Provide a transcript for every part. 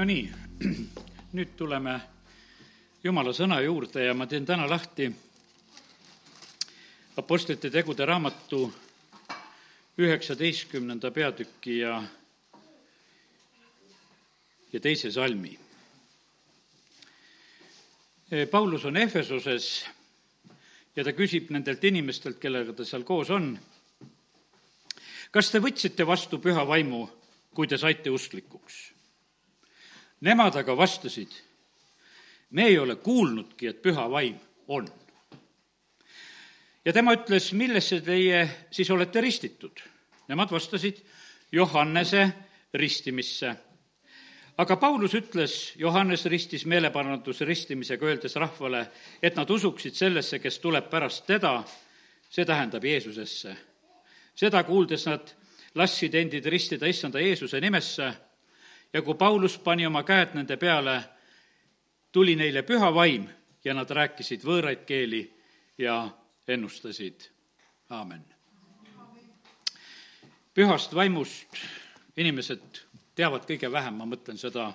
no nii, nüüd tuleme Jumala sõna juurde ja ma teen täna lahti Apostlite tegude raamatu üheksateistkümnenda peatüki ja, ja teise salmi. Paulus on Efesoses ja ta küsib nendelt inimestelt, kellega ta seal koos on, kas te võtsite vastu püha vaimu, kui te saite usklikuks? Nemad aga vastasid, me ei ole kuulnudki, et püha vaim on. ja tema ütles, millesse teie siis olete ristitud? Nemad vastasid Johannese ristimisse. aga Paulus ütles, Johannes ristis meeleparanduse ristimisega, öeldes rahvale, et nad usuksid sellesse, kes tuleb pärast teda, see tähendab Jeesusesse. seda kuuldes nad lasksid endid ristida issanda Jeesuse nimesse ja kui Paulus pani oma käed nende peale, tuli neile püha vaim ja nad rääkisid võõraid keeli ja ennustasid. aamen. pühast vaimust inimesed teavad kõige vähem, ma mõtlen seda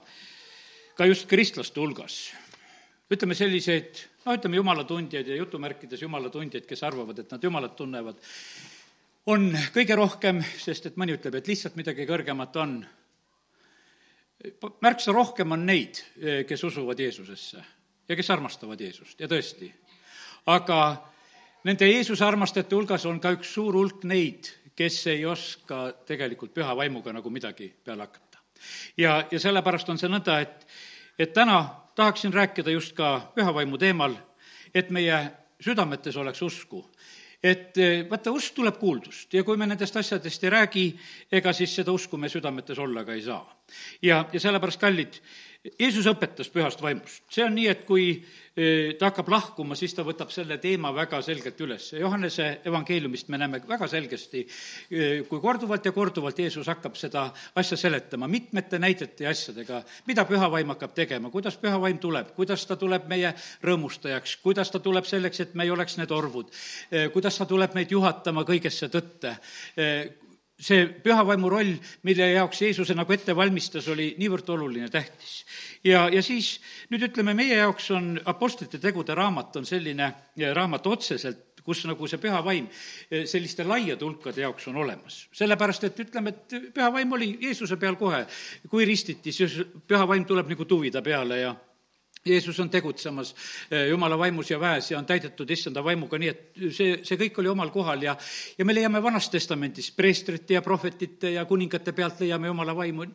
ka just kristlaste hulgas. ütleme selliseid, no ütleme jumalatundjaid ja jutumärkides jumalatundjaid, kes arvavad, et nad jumalat tunnevad, on kõige rohkem, sest et mõni ütleb, et lihtsalt midagi kõrgemat on märksa rohkem on neid, eh, kes usuvad Jeesusesse ja kes armastavad Jeesust ja tõesti. aga nende Jeesuse armastajate hulgas on ka üks suur hulk neid, kes ei oska tegelikult püha vaimuga nagu midagi peale hakata. ja, ja sellepärast on see nõnda, et, et täna tahaksin rääkida just ka püha vaimu teemal, et meie südametes oleks usku et eh, vaata, usk tuleb kuuldust ja kui me nendest asjadest ei räägi, ega siis seda usku me südametes olla ka ei saa. ja, ja sellepärast, kallid, Jeesus õpetas pühast vaimust. see on nii, et kui eh, ta hakkab lahkuma, siis ta võtab selle teema väga selgelt üles. Johannese evangeeliumist me näeme väga selgesti, eh, kui korduvalt ja korduvalt Jeesus hakkab seda asja seletama mitmete näidete ja asjadega, mida püha vaim hakkab tegema, kuidas püha vaim tuleb, kuidas ta tuleb meie rõõmustajaks, kuidas ta tuleb selleks, et me ei oleks need orvud, eh, kuidas ta tuleb meid juhatama kõigesse tõtte see püha vaimu roll, mille jaoks Jeesuse nagu ette valmistas, oli niivõrd oluline, tähtis. ja, ja siis nüüd ütleme, meie jaoks on Apostlite tegude raamat on selline raamat otseselt, kus nagu see püha vaim selliste laiade hulkade jaoks on olemas. sellepärast, et ütleme, et püha vaim oli Jeesuse peal kohe, kui ristiti, siis püha vaim tuleb nagu tuvi ta peale ja Jeesus on tegutsemas eh, Jumala vaimus ja väes ja on täidetud issanda vaimuga, nii et see, see kõik oli omal kohal ja, ja me leiame Vanas Testamendis preestrite ja prohvetite ja kuningate pealt leiame Jumala vaimu,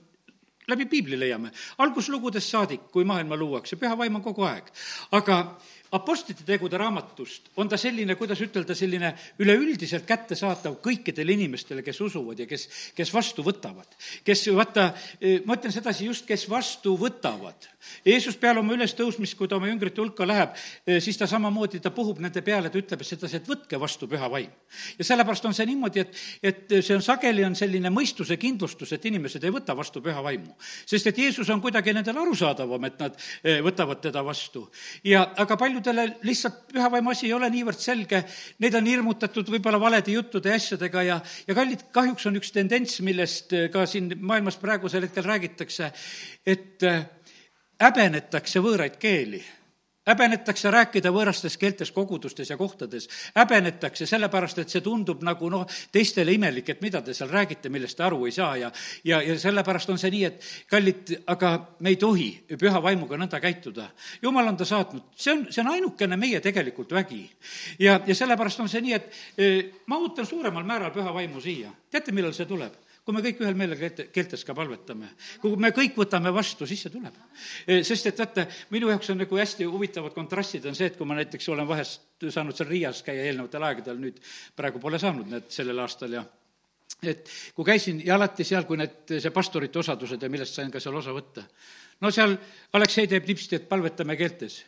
läbi piibli leiame. alguslugudest saadik, kui maailma luuakse, püha vaim on kogu aeg. aga Apostlite tegude raamatust on ta selline, kuidas ütelda, selline üleüldiselt kättesaatav kõikidele inimestele, kes usuvad ja kes, kes vastu võtavad. kes, vaata, ma ütlen sedasi just, kes vastu võtavad Jeesus peale oma ülestõusmist, kui ta oma jüngrite hulka läheb, eh, siis ta samamoodi, ta puhub nende peale, ta ütleb sedasi, et võtke vastu püha vaim. ja sellepärast on see niimoodi, et, et see on sageli, on selline mõistuse kindlustus, et inimesed ei võta vastu püha vaimu. sest et Jeesus on kuidagi nendele arusaadavam, et nad eh, võtavad teda vastu. ja aga paljudele lihtsalt püha vaimu asi ei ole niivõrd selge, neid on hirmutatud võib-olla valede juttude ja asjadega ja, ja kallid, kahjuks on üks tendents, millest eh, ka siin maailmas praegusel hetkel räägitakse, et häbenetakse võõraid keeli häbenetakse rääkida võõrastes keeltes kogudustes ja kohtades, häbenetakse sellepärast, et see tundub nagu noh, teistele imelik, et mida te seal räägite, millest te aru ei saa ja ja, ja sellepärast on see nii, et kallid, aga me ei tohi püha vaimuga nõnda käituda. jumal on ta saatnud, see on, see on ainukene meie tegelikult vägi. ja, ja sellepärast on see nii, et eh, ma ootan suuremal määral püha vaimu siia. teate, millal see tuleb? Kui me kõik ühel meelega keelte, keeltes ka palvetame, kui me kõik võtame vastu, siis see tuleb. E, sest et vaata, minu jaoks on nagu hästi huvitavad kontrastid on see, et kui ma näiteks olen vahest saanud seal Riias käia eelnevatel aegadel, nüüd praegu pole saanud need sellel aastal ja et kui käisin ja alati seal, kui need, see pastorite osadused ja millest sain ka seal osa võtta, no seal Aleksei teeb nipsti, et palvetame keeltes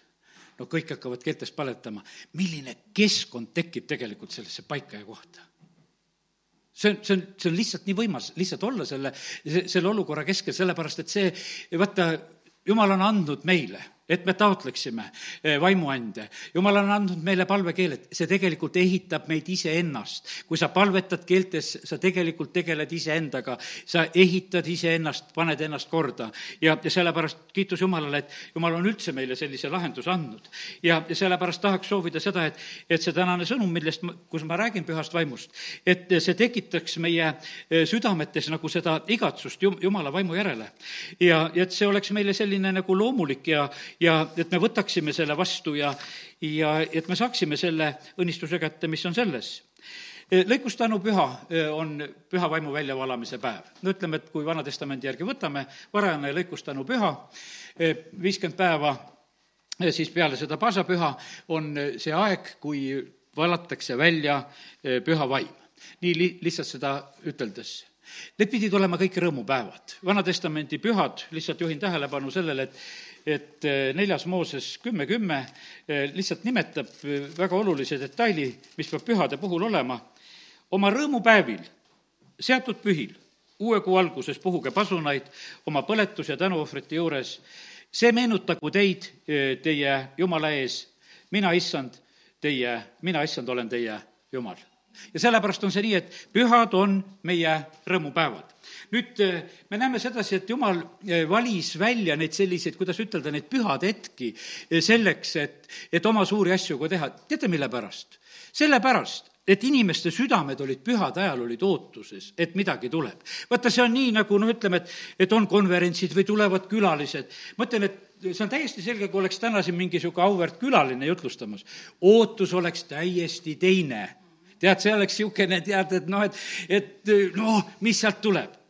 no kõik hakkavad keeltes paletama. milline keskkond tekib tegelikult sellesse paika ja kohta? See on, see on, see on lihtsalt nii võimas, lihtsalt olla selle, selle olukorra keskel, sellepärast et see, vaata, jumal on andnud meile et me taotleksime eh, vaimuande. jumal on andnud meile palvekeeled, see tegelikult ehitab meid iseennast. kui sa palvetad keeltes, sa tegelikult tegeled iseendaga, sa ehitad iseennast, paned ennast korda ja, ja sellepärast kiitus Jumalale, et Jumal on üldse meile sellise lahenduse andnud. ja, ja sellepärast tahaks soovida seda, et, et see tänane sõnum, millest, kus ma räägin pühast vaimust, et see tekitaks meie eh, südametes nagu seda igatsust Jumala vaimu järele. ja, ja et see oleks meile selline nagu loomulik ja, ja et me võtaksime selle vastu ja, ja et me saaksime selle õnnistuse kätte, mis on selles e, lõikustanu püha e, on püha vaimu väljavalamise päev. no ütleme, et kui Vana-testamendi järgi võtame, varajane lõikustanu püha, e, viiskümmend päeva siis peale seda paasapüha on see aeg, kui valatakse välja püha vaim. nii li-, lihtsalt seda üteldes Need pidid olema kõik rõõmupäevad. Vana-testamendi pühad, lihtsalt juhin tähelepanu sellele, et et eh, neljas Mooses kümme kümme eh, lihtsalt nimetab eh, väga olulise detaili, mis peab pühade puhul olema. oma rõõmupäevil, seatud pühil, uue kuu alguses puhuge pasunaid oma põletus- ja tänuohvrite juures. see meenutagu teid teie Jumala ees, mina, issand, teie, mina, issand, olen teie Jumal ja sellepärast on see nii, et pühad on meie rõõmupäevad. Nüüd eh, me näeme sedasi, et jumal eh, valis välja neid selliseid, kuidas ütelda, neid pühad hetki eh, selleks, et, et oma suuri asju ka teha. teate, mille pärast? sellepärast, et inimeste südamed olid pühade ajal, olid ootuses, et midagi tuleb. vaata, see on nii, nagu noh, ütleme, et, et on konverentsid või tulevad külalised. ma ütlen, et see on täiesti selge, kui oleks täna siin mingi niisugune auväärt külaline jutlustamas, ootus oleks täiesti teine tead, see oleks niisugune, tead, et noh, et, et noh, mis sealt tuleb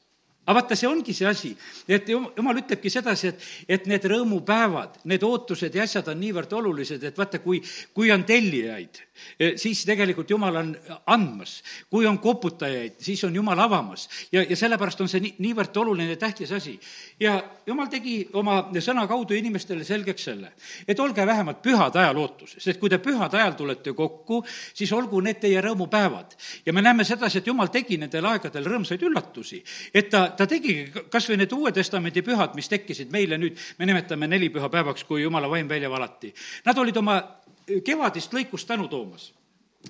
aga vaata, see ongi see asi, et jumal ütlebki sedasi, et, et need rõõmupäevad, need ootused ja asjad on niivõrd olulised, et vaata, kui, kui on tellijaid, eh, siis tegelikult Jumal on andmas. kui on koputajaid, siis on Jumal avamas. ja, ja sellepärast on see nii, niivõrd oluline ja tähtis asi. ja Jumal tegi oma sõna kaudu inimestele selgeks selle, et olge vähemalt pühade ajal ootuses, et kui te pühade ajal tulete kokku, siis olgu need teie rõõmupäevad. ja me näeme sedasi, et Jumal tegi nendel aegadel rõõmsaid üllatusi, et ta ta tegigi kas või need Uue Testamendi pühad, mis tekkisid meile nüüd, me nimetame nelipühapäevaks, kui jumala vaim välja valati. Nad olid oma kevadist lõikust tänu toomas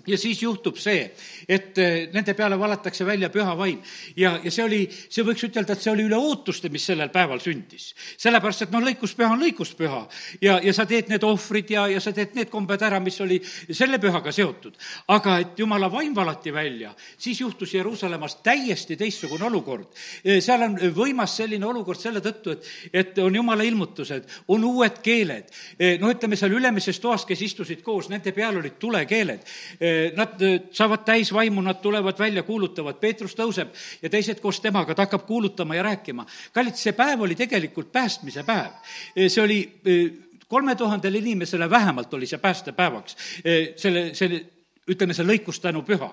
ja siis juhtub see, et eh, nende peale valatakse välja püha vaim. ja, ja see oli, see võiks ütelda, et see oli üle ootuste, mis sellel päeval sündis. sellepärast, et noh, lõikuspüha on lõikuspüha ja, ja sa teed need ohvrid ja, ja sa teed need kombed ära, mis oli selle pühaga seotud. aga et jumala vaim valati välja, siis juhtus Jeruusalemmas täiesti teistsugune olukord. Eh, seal on võimas selline olukord selle tõttu, et, et on jumala ilmutused, on uued keeled. Eh, noh, ütleme seal ülemises toas, kes istusid koos, nende peal olid tulekeeled nad eh, saavad täis vaimu, nad tulevad välja, kuulutavad, Peetrus tõuseb ja teised koos temaga, ta hakkab kuulutama ja rääkima. kallid, see päev oli tegelikult päästmise päev. Eh, see oli kolme tuhandele inimesele vähemalt oli see päästepäevaks. selle, selle ütleme, see lõikustänupüha.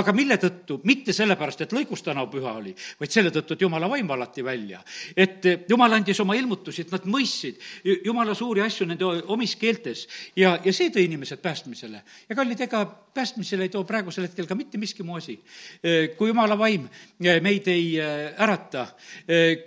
aga mille tõttu? mitte sellepärast, et lõikustänupüha oli, vaid selle tõttu, et jumala vaim valati välja. et jumal andis oma ilmutusi, et nad mõistsid jumala suuri asju nende omis keeltes ja, ja see tõi inimesed päästmisele. ja kallid, ega päästmisele ei too praegusel hetkel ka mitte miski muu asi. kui jumala vaim meid ei ärata,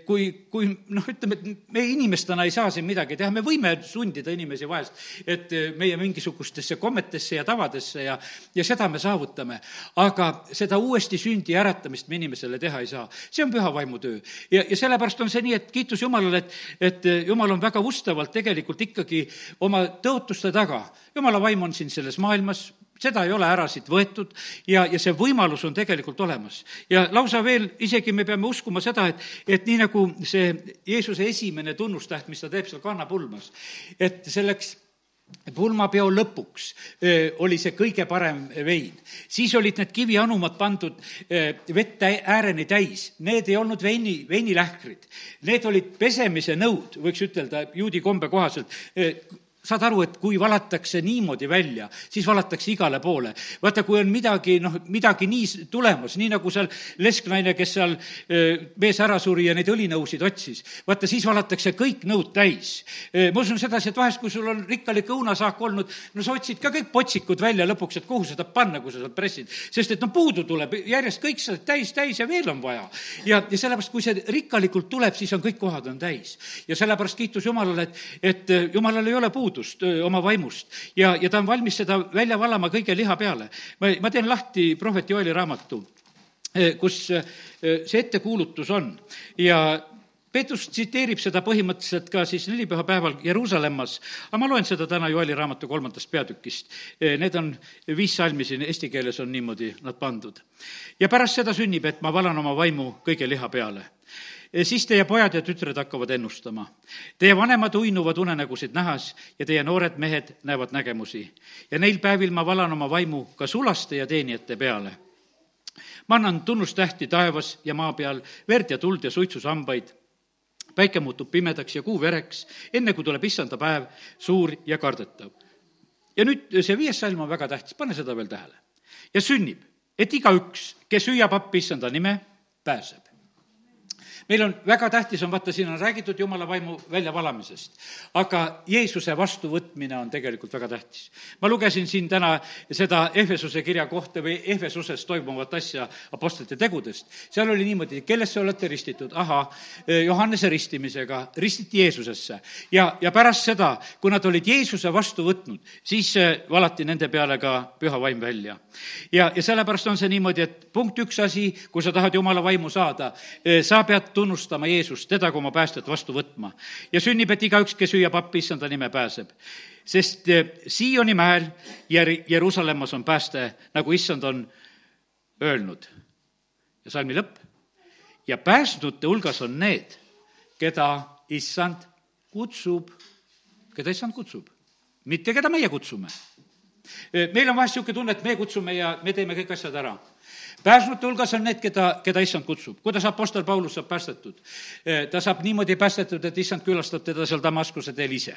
kui, kui noh, ütleme, et me inimestena ei saa siin midagi teha, me võime sundida inimesi vahest, et meie mingisugustesse kommetesse ja tavadesse ja ja seda me saavutame. aga seda uuesti sündi äratamist me inimesele teha ei saa. see on püha vaimu töö. ja, ja sellepärast on see nii, et kiitus Jumalale, et, et Jumal on väga ustavalt tegelikult ikkagi oma tõotuste taga. Jumala vaim on siin selles maailmas, seda ei ole ära siit võetud ja, ja see võimalus on tegelikult olemas. ja lausa veel, isegi me peame uskuma seda, et, et nii nagu see Jeesuse esimene tunnustäht, mis ta teeb seal kannapulmas, et selleks pulmapeo lõpuks oli see kõige parem vein. siis olid need kivianumad pandud vett ääreni täis, need ei olnud veini, veinilähkrid. Need olid pesemise nõud, võiks ütelda juudi kombe kohaselt saad aru, et kui valatakse niimoodi välja, siis valatakse igale poole. vaata, kui on midagi, noh, midagi nii tulemas, nii nagu seal lesknaine, kes seal mees ära suri ja neid õlinõusid otsis, vaata, siis valatakse kõik nõud täis. ma usun sedasi, et vahest, kui sul on rikkalik õunasaak olnud, no sa otsid ka kõik potsikud välja lõpuks, et kuhu seda panna, kui sa sealt pressid. sest et no puudu tuleb, järjest kõik saad täis, täis ja veel on vaja. ja, ja sellepärast, kui see rikkalikult tuleb, siis on kõik kohad on täis. ja sellepärast kiitus Jumalale, et, et Jumalal ei ole puudu puudust oma vaimust ja, ja ta on valmis seda välja valama kõige liha peale. ma, ma teen lahti prohvet Joeli raamatu, kus see ettekuulutus on ja Peetrus tsiteerib seda põhimõtteliselt ka siis nelipühapäeval Jeruusalemmas, aga ma loen seda täna Joeli raamatu kolmandast peatükist. Need on viis salmi siin, eesti keeles on niimoodi nad pandud. ja pärast seda sünnib, et ma valan oma vaimu kõige liha peale siis teie pojad ja tütred hakkavad ennustama. Teie vanemad uinuvad unenägusid nähes ja teie noored mehed näevad nägemusi. ja neil päevil ma valan oma vaimu ka sulaste ja teenijate peale. ma annan tunnustähti taevas ja maa peal, verd ja tuld ja suitsusambaid. päike muutub pimedaks ja kuu vereks, enne kui tuleb issanda päev, suur ja kardetav. ja nüüd see viies salm on väga tähtis, pane seda veel tähele. ja sünnib, et igaüks, kes hüüab appi issanda nime, pääseb meil on väga tähtis on, vaata, siin on räägitud jumala vaimu väljavalamisest, aga Jeesuse vastuvõtmine on tegelikult väga tähtis. ma lugesin siin täna seda Ehvesuse kirja kohta või Ehvesuses toimuvat asja Apostlite tegudest. seal oli niimoodi, kellesse olete ristitud, ahah, Johannese ristimisega ristiti Jeesusesse. ja, ja pärast seda, kui nad olid Jeesuse vastu võtnud, siis valati nende peale ka püha vaim välja. ja, ja sellepärast on see niimoodi, et punkt üks asi, kui sa tahad jumala vaimu saada, sa pead tunnustama Jeesust, teda kui oma päästjat vastu võtma. ja sünnib, et igaüks, kes hüüab appi issanda nime, pääseb. sest eh, Sioni mäel ja Jeruusalemmas on pääste, nagu issand on öelnud. ja salmi lõpp. ja päästnute hulgas on need, keda issand kutsub, keda issand kutsub, mitte keda meie kutsume eh, meil on vahest niisugune tunne, et me kutsume ja me teeme kõik asjad ära pääsnute hulgas on need, keda, keda issand kutsub. kuidas Apostel Paulus saab päästetud? Eh, ta saab niimoodi päästetud, et issand külastab teda seal Damaskuse teel ise.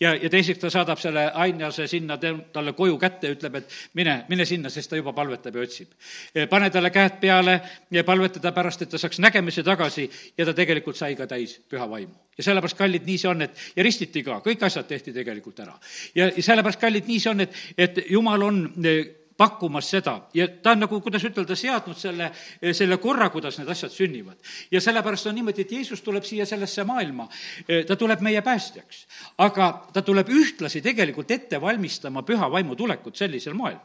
ja, ja teiseks ta saadab selle ainjase sinna talle koju kätte ütleb, et mine, mine sinna, sest ta juba palvetab ja otsib. Eh, pane talle käed peale ja palveta ta pärast, et ta saaks nägemise tagasi ja ta tegelikult sai ka täis püha vaimu. ja sellepärast, kallid, nii see on, et ja ristiti ka, kõik asjad tehti tegelikult ära. ja, ja sellepärast, kallid, nii see on, et, et jumal on eh, pakkumas seda. Ja ta on nagu, kuidas ütelda, seadnud selle, selle korra, kuidas need asjad sünnivad. ja sellepärast on niimoodi, et Jeesus tuleb siia sellesse maailma, ta tuleb meie päästjaks, aga ta tuleb ühtlasi tegelikult ette valmistama püha vaimu tulekut sellisel moel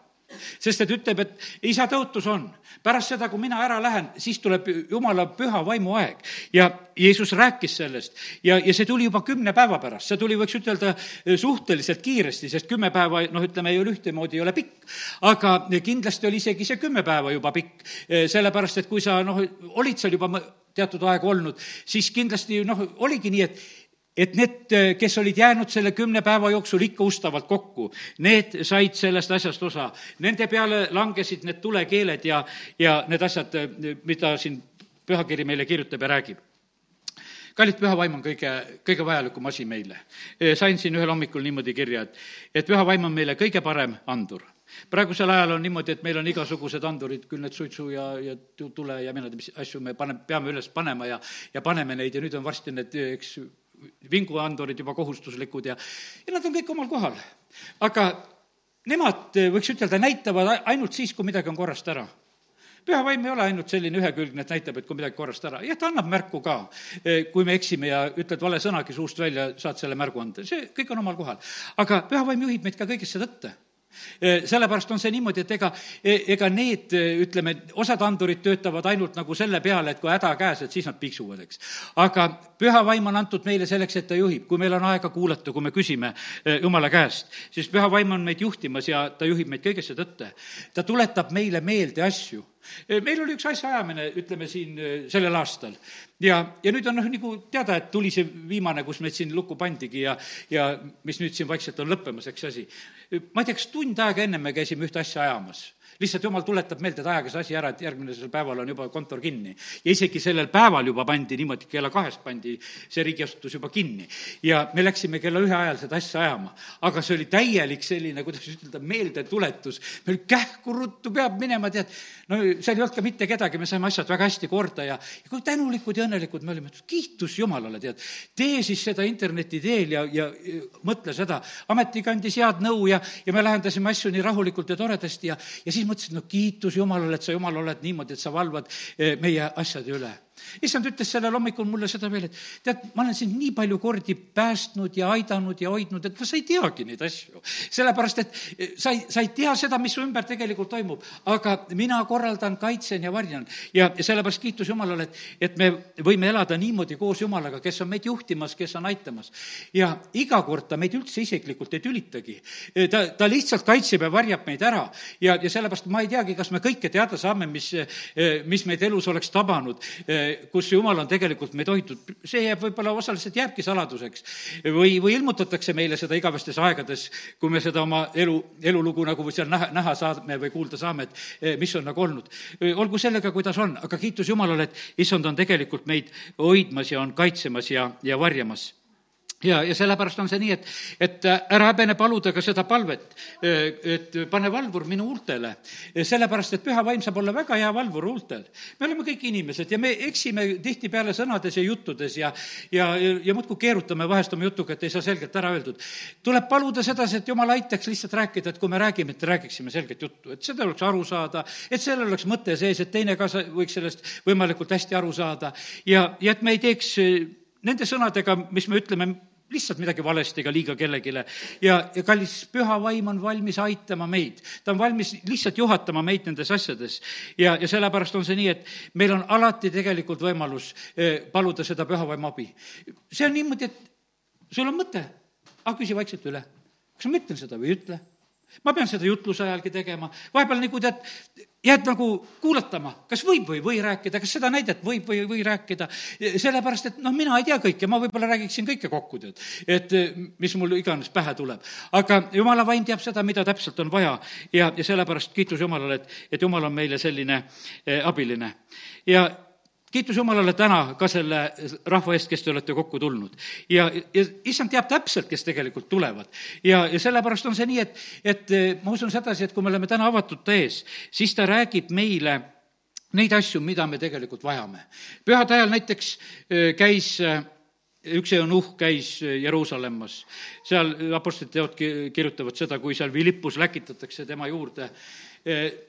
sest et ütleb, et isa tõotus on, pärast seda, kui mina ära lähen, siis tuleb jumala püha vaimu aeg. ja Jeesus rääkis sellest ja, ja see tuli juba kümne päeva pärast, see tuli, võiks ütelda, suhteliselt kiiresti, sest kümme päeva, noh, ütleme, ole ühtemoodi, ei ole pikk. aga kindlasti oli isegi see kümme päeva juba pikk, sellepärast et kui sa, noh, olid seal juba teatud aega olnud, siis kindlasti, noh, oligi nii, et et need, kes olid jäänud selle kümne päeva jooksul ikka ustavalt kokku, need said sellest asjast osa. Nende peale langesid need tulekeeled ja, ja need asjad, mida siin pühakiri meile kirjutab ja räägib kallid, püha vaim on kõige, kõige vajalikum asi meile. sain siin ühel hommikul niimoodi kirja, et, et püha vaim on meile kõige parem andur. praegusel ajal on niimoodi, et meil on igasugused andurid, küll need suitsu ja, ja tule ja mina ei tea, mis asju me paneme, peame üles panema ja, ja paneme neid ja nüüd on varsti need, eks, vinguandurid juba kohustuslikud ja, ja nad on kõik omal kohal. aga nemad, võiks ütelda, näitavad ainult siis, kui midagi on korrast ära püha vaim ei ole ainult selline ühekülgne, et näitab, et kui midagi korrast ära, jah, ta annab märku ka. kui me eksime ja ütled vale sõnagi suust välja, saad selle märgu anda, see kõik on omal kohal. aga püha vaim juhib meid ka kõigesse tõtte sellepärast on see niimoodi, et ega, e, ega need, ütleme, osad andurid töötavad ainult nagu selle peale, et kui häda käes, et siis nad piksuvad, eks. aga püha vaim on antud meile selleks, et ta juhib, kui meil on aega kuulata, kui me küsime Jumala käest, siis püha vaim on meid juhtimas ja ta juhib meid kõigesse tõtte. ta tuletab meile meelde asju meil oli üks asjaajamine, ütleme siin sellel aastal ja, ja nüüd on noh, nagu teada, et tuli see viimane, kus meid siin lukku pandigi ja, ja mis nüüd siin vaikselt on lõppemas, eks see asi ma ei tea, kas tund aega enne me käisime ühte asja ajamas lihtsalt jumal tuletab meelde, et ajage see asi ära, et järgmisel päeval on juba kontor kinni. ja isegi sellel päeval juba pandi niimoodi, kella kahest pandi see riigiasutus juba kinni. ja me läksime kella ühe ajal seda asja ajama. aga see oli täielik selline, kuidas ütelda, meeldetuletus. meil kähku ruttu peab minema, tead, no seal ei olnud ka mitte kedagi, me saime asjad väga hästi korda ja, ja kui tänulikud ja õnnelikud me olime, kiitus Jumalale, tead. tee siis seda interneti teel ja, ja, mõtle seda. ametnik andis head nõu ja, ja me lahendasime asju nii rahulikult ja toredasti ja, ja siis mõtlesin, no kiitus Jumalale, et sa, Jumal, oled niimoodi, et sa valvad eh, meie asjade üle issand ütles sellel hommikul mulle seda veel, et tead, ma olen sind nii palju kordi päästnud ja aidanud ja hoidnud, et no sa ei teagi neid asju. sellepärast, et eh, sa ei, sa ei tea seda, mis su ümber tegelikult toimub, aga mina korraldan, kaitsen ja varjan. ja, sellepärast kiitus Jumalale, et, et me võime elada niimoodi koos Jumalaga, kes on meid juhtimas, kes on aitamas. ja iga kord ta meid üldse isiklikult ei tülitagi. Eh, ta, ta lihtsalt kaitseb ja varjab meid ära ja, ja sellepärast ma ei teagi, kas me kõike teada saame, mis, eh, mis meid elus oleks tabanud kus Jumal on tegelikult meid hoitud, see jääb võib-olla osaliselt jääbki saladuseks. või, või ilmutatakse meile seda igavestes aegades, kui me seda oma elu, elulugu nagu seal näha, näha saame või kuulda saame, et eh, mis on nagu olnud. olgu sellega, kuidas on, aga kiitus Jumalale, et issand on tegelikult meid hoidmas ja on kaitsemas ja, ja varjamas ja, ja sellepärast on see nii, et, et ära häbene paluda ka seda palvet, et pane valvur minu huultele. sellepärast, et püha vaim saab olla väga hea valvur huultel. me oleme kõik inimesed ja me eksime tihtipeale sõnades ja juttudes ja, ja, ja muudkui keerutame vahest oma jutuga, et ei saa selgelt ära öeldud. tuleb paluda sedasi, et jumal aitaks lihtsalt rääkida, et kui me räägime, et räägiksime selget juttu, et seda oleks aru saada, et sellel oleks mõte sees, et teine ka võiks sellest võimalikult hästi aru saada ja, ja et me ei teeks nende sõnadega, mis me ütleme, lihtsalt midagi valesti ega liiga kellelegi. ja, ja kallis püha vaim on valmis aitama meid, ta on valmis lihtsalt juhatama meid nendes asjades. ja, ja sellepärast on see nii, et meil on alati tegelikult võimalus eh, paluda seda püha vaimu abi. see on niimoodi, et sul on mõte, aga küsi vaikselt üle. kas ma ütlen seda või ei ütle? Ma pean seda jutluse ajalgi tegema, vahepeal nagu tead, jääd nagu kuulatama, kas võib või ei või rääkida, kas seda näidet võib või ei või rääkida, sellepärast et noh, mina ei tea kõike, ma võib-olla räägiksin kõike kokku, tead, et mis mul iganes pähe tuleb. aga jumala vaim teab seda, mida täpselt on vaja ja, ja sellepärast kiitus Jumalale, et, et Jumal on meile selline eh, abiline. ja kiitus Jumalale täna ka selle rahva eest, kes te olete kokku tulnud. ja, ja issand teab täpselt, kes tegelikult tulevad. ja, ja sellepärast on see nii, et, et eh, ma usun sedasi, et kui me oleme täna avatud ta ees, siis ta räägib meile neid asju, mida me tegelikult vajame. pühade ajal näiteks eh, käis eh, üks eunuhh käis Jeruusalemmas, seal Apostlite teod kirjutavad seda, kui seal Philippus läkitatakse tema juurde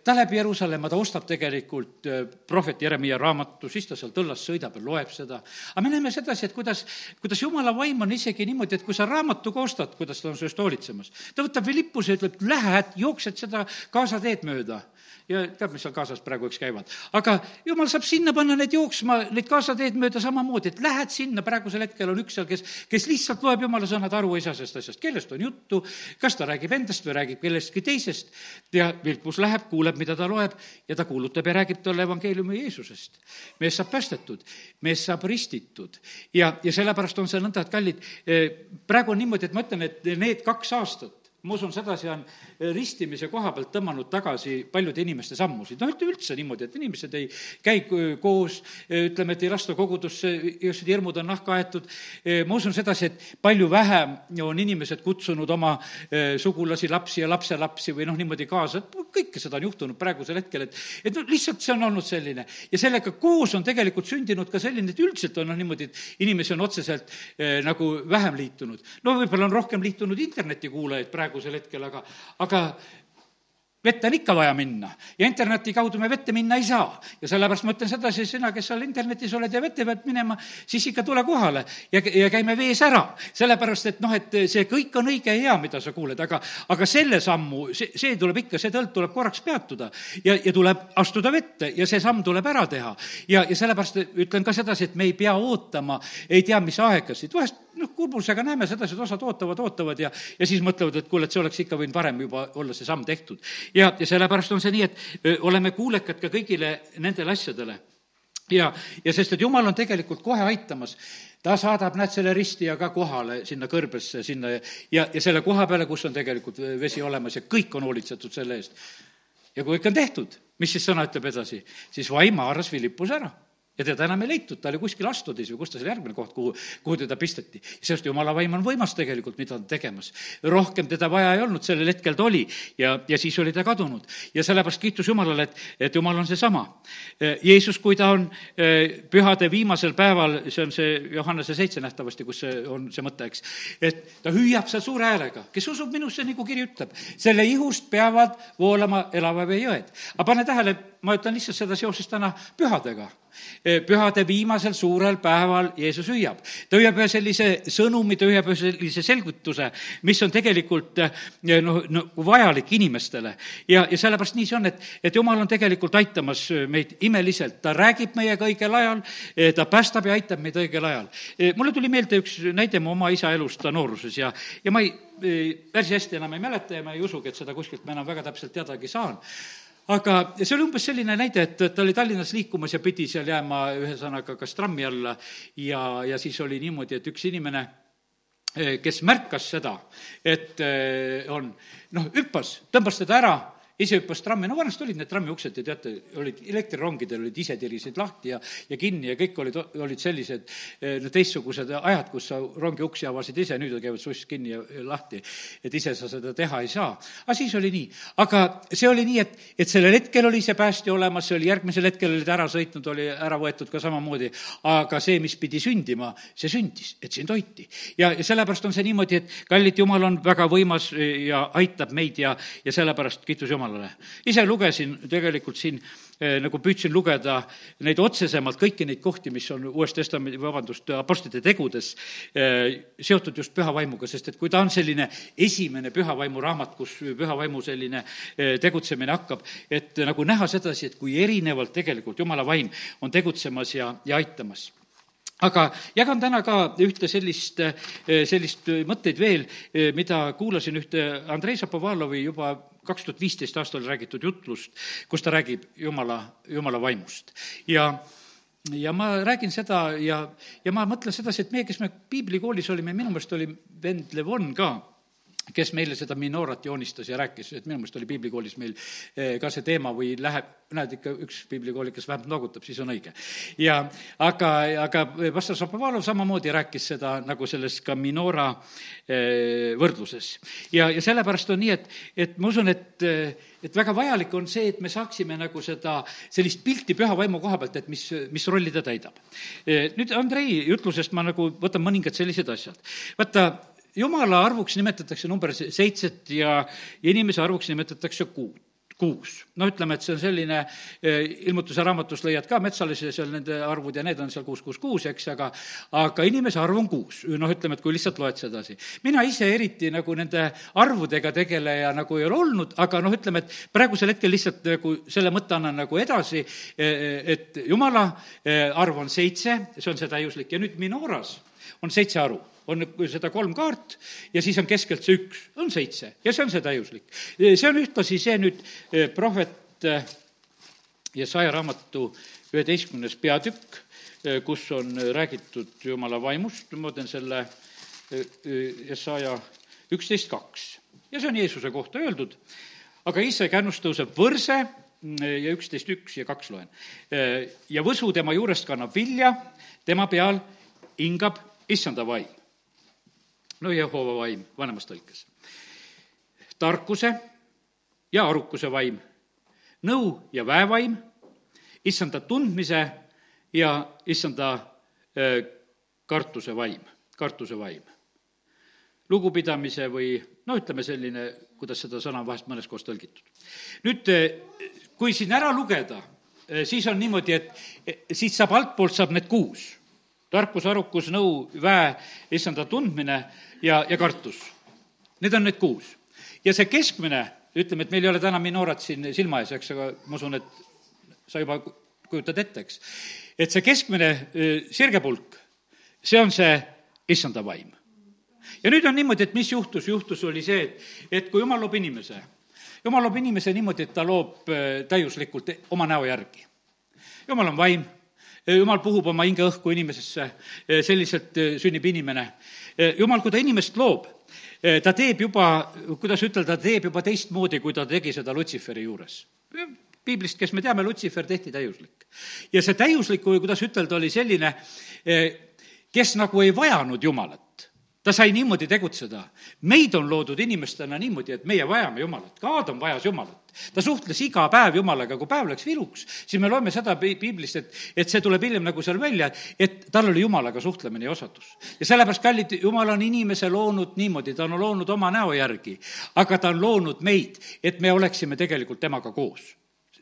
ta läheb Jeruusalemma, ta ostab tegelikult prohvet Jeremiah raamatu, siis ta seal tõllas sõidab ja loeb seda. aga me näeme sedasi, et kuidas, kuidas jumala vaim on isegi niimoodi, et kui sa raamatu ka ostad, kuidas ta on su eest hoolitsemas. ta võtab Philippuse ja ütleb, lähed, jooksed seda Gaza teed mööda ja tead, mis seal kaasas praegu, eks käivad. aga jumal saab sinna panna need jooksma, neid kaasateed mööda samamoodi, et lähed sinna, praegusel hetkel on üks seal, kes, kes lihtsalt loeb jumala sõnad aru sellest asjast, kellest on juttu, kas ta räägib endast või räägib kellestki teisest. ja Vilpus läheb, kuuleb, mida ta loeb ja ta kuulutab ja räägib talle evangeeliumi Jeesusest. mees saab päästetud, mees saab ristitud ja, ja sellepärast on see nõnda, et kallid, eh, praegu on niimoodi, et ma ütlen, et need kaks aastat, ma usun, sedasi on ristimise koha pealt tõmmanud tagasi paljude inimeste sammusid. noh, üldse niimoodi, et inimesed ei käi koos, ütleme, et ei lasta kogudusse, igasugused hirmud on nahka aetud. ma usun sedasi, et palju vähem on inimesed kutsunud oma sugulasi, lapsi ja lapselapsi või noh, niimoodi kaasa, et kõike seda on juhtunud praegusel hetkel, et, et noh, lihtsalt see on olnud selline. ja sellega koos on tegelikult sündinud ka selline, et üldiselt on noh, niimoodi, et inimesi on otseselt eh, nagu vähem liitunud. no võib-olla on rohkem liitunud internetikuulajaid praegusel hetkel, aga, aga vette on ikka vaja minna ja interneti kaudu me vette minna ei saa. ja sellepärast ma ütlen sedasi, sina, kes seal internetis oled ja vette pead minema, siis ikka tule kohale ja, ja käime vees ära. sellepärast, et noh, et see kõik on õige ja hea, mida sa kuuled, aga, aga selle sammu, see, see tuleb ikka, see tõld tuleb korraks peatuda ja, ja tuleb astuda vette ja see samm tuleb ära teha. ja, ja sellepärast ütlen ka sedasi, et me ei pea ootama ei tea mis aegasid, vahest noh, kurbusega näeme sedasi, et osad ootavad, ootavad ja, ja siis mõtlevad, et kuule, et see oleks ikka võinud varem juba olla see samm tehtud. Ja, ja sellepärast on see nii, et oleme kuulekad ka kõigile nendele asjadele. ja, ja sest, et jumal on tegelikult kohe aitamas. Ta saadab, näed, selle ristija ka kohale sinna kõrbesse, sinna ja, ja selle koha peale, kus on tegelikult vesi olemas ja kõik on hoolitsetud selle eest. Ja kui kõik on tehtud, mis siis sõna ütleb edasi, siis vaim haaras Philippuse ära ja teda enam ei leitud, ta oli kuskil Astudis või kus ta seal järgmine koht, kuhu, kuhu teda pisteti. sest jumala vaim on võimas tegelikult, mida ta on tegemas. rohkem teda vaja ei olnud, sellel hetkel ta oli ja, ja siis oli ta kadunud. ja sellepärast kiitus Jumalale, et, et Jumal on seesama. Jeesus, kui ta on pühade viimasel päeval, see on see Johannese seitse nähtavasti, kus see on see mõte, eks, et ta hüüab seal suure häälega, kes usub minusse, nagu kiri ütleb, selle ihust peavad voolama elava vee jõed. aga pane tähele, ma ütlen lihtsalt seda seoses täna pühadega pühade viimasel suurel päeval Jeesus hüüab. ta hüüab ühe sellise sõnumi, ta hüüab ühe sellise selgituse, mis on tegelikult eh, noh, nagu vajalik inimestele. ja, ja sellepärast nii see on, et, et Jumal on tegelikult aitamas meid imeliselt, ta räägib meiega õigel ajal, eh, ta päästab ja aitab meid õigel ajal. mulle tuli meelde üks näide mu oma isa elust ta nooruses ja, ja ma ei, päris hästi enam ei mäleta ja ma ei usugi, et seda kuskilt ma enam väga täpselt teadagi saan aga see oli umbes selline näide, et ta oli Tallinnas liikumas ja pidi seal jääma ühesõnaga kas trammi alla. Ja, ja siis oli niimoodi, et üks inimene eh, kes märkas seda, et eh, on, noh, hüppas, tõmbas teda ära ise hüppas trammi, no vanasti olid need trammiuksed ja teate, olid elektrirongidel olid ise tirisid lahti ja, ja kinni ja kõik olid, olid sellised eh, no teistsugused ajad, kus sa rongi uksi avasid ise, nüüd käivad suss kinni ja, ja lahti. et ise sa seda teha ei saa. aga siis oli nii. aga see oli nii, et, et sellel hetkel oli see päästja olemas, see oli järgmisel hetkel oli ta ära sõitnud, oli ära võetud ka samamoodi, aga see, mis pidi sündima, see sündis, et sind hoiti. ja, ja sellepärast on see niimoodi, et kallid Jumal on väga võimas ja aitab meid ja, ja sellepärast kiitus Jumalale Jumalale. ise lugesin tegelikult siin eh, nagu püüdsin lugeda neid otsesemalt, kõiki neid kohti, mis on Uues Testamendi, vabandust, Apostlite tegudes eh, seotud just püha vaimuga, sest et kui ta on selline esimene püha vaimu raamat, kus püha vaimu selline eh, tegutsemine hakkab, et nagu näha sedasi, et kui erinevalt tegelikult Jumala vaim on tegutsemas ja, ja aitamas aga jagan täna ka ühte sellist, sellist mõtteid veel, mida kuulasin ühte Andrei Zapovalovi juba kaks tuhat viisteist aastal räägitud jutlust, kus ta räägib Jumala, Jumala vaimust. ja ja ma räägin seda ja, ja ma mõtlen sedasi, et meie, kes me piiblikoolis olime, minu meelest oli vend Levon ka kes meile seda minoorat joonistas ja rääkis, et minu meelest oli piiblikoolis meil eh, ka see teema või läheb, näed ikka üks piiblikooli, kes vähemalt noogutab, siis on õige. ja aga, aga pastor Šapovalov samamoodi rääkis seda nagu selles ka minoora eh, võrdluses. ja, ja sellepärast on nii, et, et ma usun, et et väga vajalik on see, et me saaksime nagu seda, sellist pilti püha vaimu koha pealt, et mis, mis rolli ta täidab. Eh, nüüd Andrei jutlusest ma nagu võtan mõningad sellised asjad. vaata, jumala arvuks nimetatakse number seitset ja, ja inimese arvuks nimetatakse kuut kuus. no ütleme, et see on selline, eh, ilmutuse raamatus leiad ka metsalise seal nende arvud ja need on seal kuus, kuus, kuus, eks, aga aga inimese arv on kuus. noh, ütleme, et kui lihtsalt loed sedasi. mina ise eriti nagu nende arvudega tegeleja nagu ei ole olnud, aga noh, ütleme, et praegusel hetkel lihtsalt nagu selle mõtte annan nagu edasi, eh, et jumala eh, arv on seitse, see on see täiuslik, ja nüüd Minoras on seitse aru on seda kolm kaart ja siis on keskelt see üks, on seitse. Ja see on see täiuslik. see on ühtlasi see nüüd eh, prohvet eh, Jesaja raamatu üheteistkümnes peatükk, eh, kus on räägitud Jumala vaimust, ma teen selle Jesaja üksteist kaks. Ja see on Jeesuse kohta öeldud, aga ise kännust tõuseb võrse ja üksteist üks ja kaks loen. ja võsu tema juurest kannab vilja, tema peal hingab issanda vaim no Jehova vaim vanemas tõlkes. tarkuse ja arukuse vaim, nõu ja väevaim, issanda tundmise ja issanda kartuse vaim, kartuse vaim. lugupidamise või no ütleme selline, kuidas seda sõna on vahest mõnes kohas tõlgitud. nüüd, kui siin ära lugeda, siis on niimoodi, et siit saab altpoolt, saab need kuus tarkus, arukus, nõu, väe, issanda tundmine ja, ja kartus. Need on need kuus. ja see keskmine, ütleme, et meil ei ole täna minoorat siin silma ees, eks, aga ma usun, et sa juba kujutad ette, eks. et see keskmine sirgepulk, see on see issanda vaim. ja nüüd on niimoodi, et mis juhtus, juhtus oli see, et, et kui jumal loob inimese, jumal loob inimese niimoodi, et ta loob täiuslikult oma näo järgi. jumal on vaim jumal puhub oma hingeõhku inimesesse, selliselt sünnib inimene. jumal, kui ta inimest loob, ta teeb juba, kuidas ütelda, ta teeb juba teistmoodi, kui ta tegi seda Lutsiferi juures piiblist, kes me teame, Lutsifer tehti täiuslik. ja see täiuslik, või kuidas ütelda, oli selline, kes nagu ei vajanud Jumalat ta sai niimoodi tegutseda. meid on loodud inimestena niimoodi, et meie vajame Jumalat, ka Aadam vajas Jumalat. Ta suhtles iga päev Jumalaga, kui päev läks viluks, siis me loeme seda piiblist, et, et see tuleb hiljem nagu seal välja, et tal oli Jumalaga suhtlemine ja osadus. ja sellepärast, kallid, Jumal on inimese loonud niimoodi, ta on loonud oma näo järgi, aga ta on loonud meid, et me oleksime tegelikult temaga koos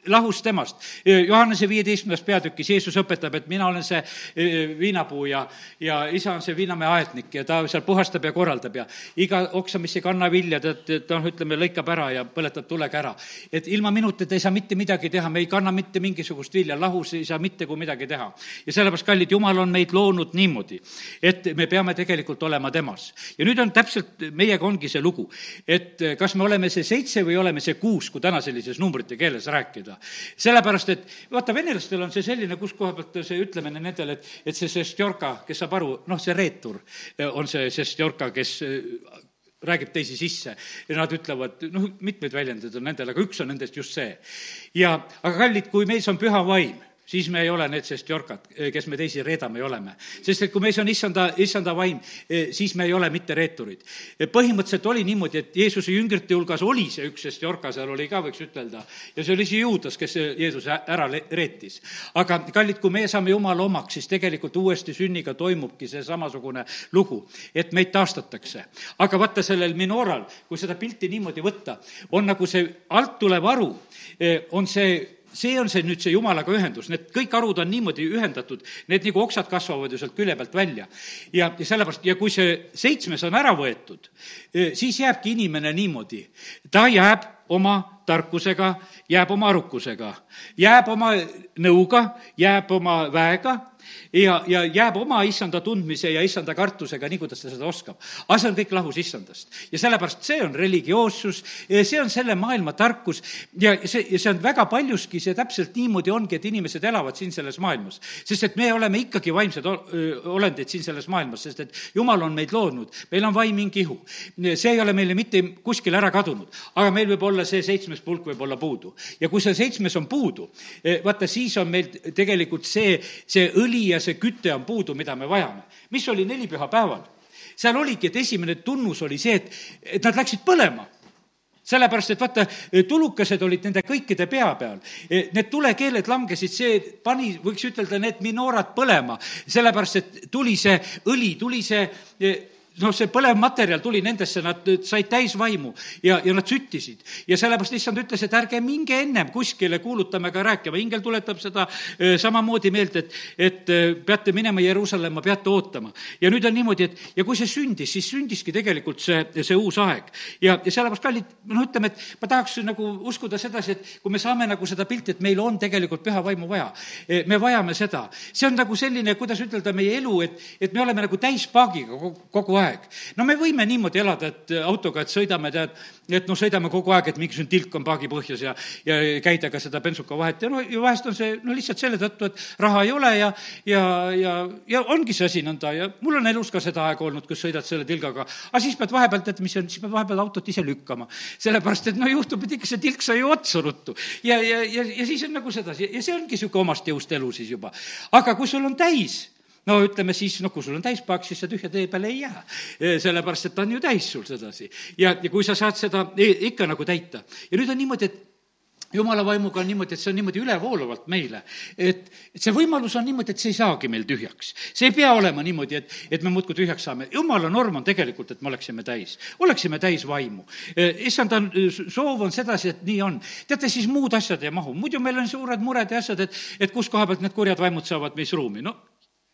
lahus temast. Johannese viieteistkümnendas peatükis Jeesus õpetab, et mina olen see e, viinapuu ja, ja isa on see viinamäe aednik ja ta seal puhastab ja korraldab ja iga oksa, mis ei kanna vilja, ta, ta noh, ütleme, lõikab ära ja põletab tulega ära. et ilma minutita ei saa mitte midagi teha, me ei kanna mitte mingisugust vilja, lahus ei saa mitte kui midagi teha. ja sellepärast, kallid, Jumal on meid loonud niimoodi, et me peame tegelikult olema temas. ja nüüd on täpselt, meiega ongi see lugu, et kas me oleme see seitse või oleme see kuus, kui täna sellises numbrite keeles rääkida seda. sellepärast, et vaata, venelastel on see selline, kus koha pealt see ütlemine nendele, et, et see sestjorka, kes saab aru, noh, see reetur on see sestjorka, kes äh, räägib teisi sisse ja nad ütlevad, noh, mitmeid väljendeid on nendel, aga üks on nendest just see. ja, aga kallid, kui meis on püha vaim siis me ei ole need sestjorkad, kes me teisi reedame ja oleme. sest et kui meis on issanda, issanda vaim, eh, siis me ei ole mitte reeturid. põhimõtteliselt oli niimoodi, et Jeesuse jüngrite hulgas oli see üks sestjorka, seal oli ka, võiks ütelda, ja see oli see Juudas, kes Jeesuse ära reetis. aga kallid, kui meie saame Jumala omaks, siis tegelikult uuesti sünniga toimubki see samasugune lugu, et meid taastatakse. aga vaata, sellel minoral, kui seda pilti niimoodi võtta, on nagu see alt tulev aru, eh, on see see on see nüüd see jumalaga ühendus, need kõik harud on niimoodi ühendatud, need nagu oksad kasvavad ju sealt külje pealt välja. ja, ja sellepärast, ja kui see seitsmes on ära võetud, eh, siis jääbki inimene niimoodi, ta jääb oma tarkusega, jääb oma arukusega, jääb oma nõuga, jääb oma väega ja, ja jääb oma issanda tundmise ja issanda kartusega, nii kuidas ta seda oskab. aga see on kõik lahus issandast. ja sellepärast see on religioossus, see on selle maailma tarkus ja see, ja see on väga paljuski, see täpselt niimoodi ongi, et inimesed elavad siin selles maailmas. sest et me oleme ikkagi vaimsed olendid siin selles maailmas, sest et jumal on meid loonud, meil on vaim, hing, ihu. see ei ole meile mitte kuskile ära kadunud, aga meil võib olla see seitsmes pulk võib olla puudu. ja kui see seitsmes on puudu, vaata, siis on meil tegelikult see, see õli ja see küte on puudu, mida me vajame. mis oli nelipühapäeval? seal oligi, et esimene tunnus oli see, et, et nad läksid põlema sellepärast, et vaata, tulukesed olid nende kõikide pea peal. Need tulekeeled langesid, see pani, võiks ütelda, need minoorad põlema, sellepärast et tuli see õli, tuli see noh, see põlev materjal tuli nendesse, nad said täis vaimu ja, ja nad süttisid. ja sellepärast issand ütles, et ärge minge ennem kuskile kuulutama ega rääkima, ingel tuletab seda eh, samamoodi meelde, et, et eh, peate minema Jeruusalemma, peate ootama. ja nüüd on niimoodi, et ja kui see sündis, siis sündiski tegelikult see, see uus aeg. ja, ja sellepärast, kallid, noh, ütleme, et ma tahaks nagu uskuda sedasi, et kui me saame nagu seda pilti, et meil on tegelikult püha vaimu vaja, eh, me vajame seda. see on nagu selline, kuidas ütelda, meie elu, et, et me oleme nagu täispaagiga kogu aeg aeg. no me võime niimoodi elada, et autoga, et sõidame, tead, et noh, sõidame kogu aeg, et mingisugune tilk on paagi põhjas ja, ja käida ka seda bensuka vahet ja no ja vahest on see no lihtsalt selle tõttu, et raha ei ole ja, ja, ja, ja ongi see asi nõnda ja mul on elus ka seda aega olnud, kus sõidad selle tilgaga. aga siis pead vahepeal, tead, mis on, siis pead vahepeal autot ise lükkama. sellepärast, et no juhtub, et ikka see tilk sai ju otsa ruttu. ja, ja, ja, ja siis on nagu sedasi ja see ongi niisugune omast jõust elu siis juba. aga kui sul on täis no ütleme siis, noh, kui sul on täispaak, siis sa tühja tee peale ei jää. sellepärast, et ta on ju täis sul sedasi. ja, ja kui sa saad seda ikka nagu täita. ja nüüd on niimoodi, et jumala vaimuga on niimoodi, et see on niimoodi ülevoolavalt meile. et, et see võimalus on niimoodi, et see ei saagi meil tühjaks. see ei pea olema niimoodi, et, et me muudkui tühjaks saame. jumala norm on tegelikult, et me oleksime täis, oleksime täis vaimu. issanda soov on sedasi, et nii on. teate, siis muud asjad ei mahu. muidu meil on suured mured ja asjad, et, et kus koha pealt need kurjad vaimud saavad meis ruumi. no